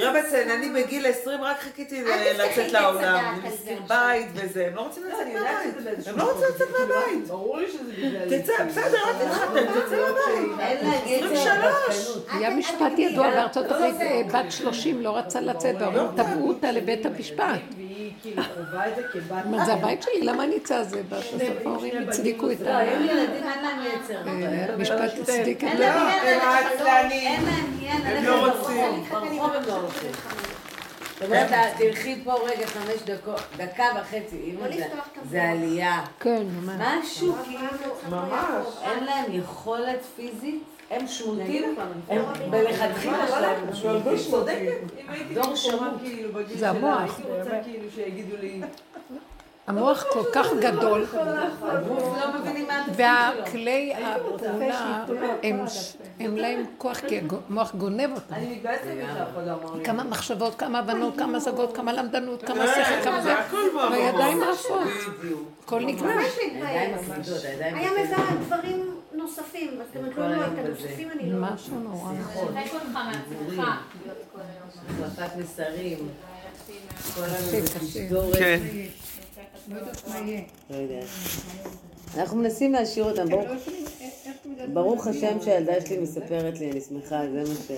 S1: רבצן, אני בגיל 20 רק חיכיתי לצאת
S3: את
S1: לעולם,
S3: זה
S1: בית וזה, הם לא רוצים לצאת מהבית. הם לא רוצים לצאת מהבית.
S4: ברור לי שזה בגלל...
S1: תצא, בסדר, אל תתחתן, תצא מהבית.
S5: אין לה יצר
S1: 23.
S5: דווקנות.
S2: היה משפט ידוע
S3: לא,
S2: בארצות
S3: לא
S2: הברית. אה, בת 30 לא רצה לצאת, וההורים תבעו אותה לבית המשפט.
S4: כאילו חווה את זה כבת...
S2: מה זה הבית שלי? למה אני אצא זה? בסוף ההורים הצדיקו את
S5: לא,
S2: ה...
S5: הם ילדים, אין להם יצר.
S2: אה, המשפט הצדיק את
S5: אין
S2: זה.
S1: העצלנים.
S5: אין להם עניין
S1: הם
S5: ללכת
S1: לא
S5: ברחוב.
S1: רוצים.
S5: ברחוב הם לא רוצים. זאת אומרת, לה, תלכי פה רגע חמש דקות, דקה וחצי,
S3: לא את
S5: זה עלייה.
S2: כן, ממש.
S5: משהו כאילו,
S1: ממש.
S5: אין להם יכולת פיזית, הם שמוטים, הם מלכתחילה שלהם
S4: הייתי
S5: דור שמות.
S4: כאילו בגיל
S2: זה המוח,
S4: הייתי רוצה כאילו שיגידו לי...
S2: המוח כל כך גדול,
S5: לא התפקיד שלו.
S2: והכלי הפעולה הם- הם להם כוח, כי המוח גונב אותם.
S4: אני מתבאסת לא לי.
S2: כמה מחשבות, כמה הבנות, כמה השגות, כמה למדנות, כמה
S1: כן,
S2: שכל, כמה זה. והידיים עפות.
S1: בדיוק.
S2: הכל נגנב.
S3: ממש
S5: הידיים
S3: היה. מזהה דברים נוספים, אז זאת אומרת, לא, לא, את הנוספים אני לא...
S2: משהו נורא.
S6: היום.
S5: החלפת מסרים, כל. תשדורת.
S1: כן.
S5: לא יודעת. אנחנו מנסים להשאיר אותם, ברוך- ברוך השם שהילדה שלי מספרת לי, אני שמחה, זה מה ש...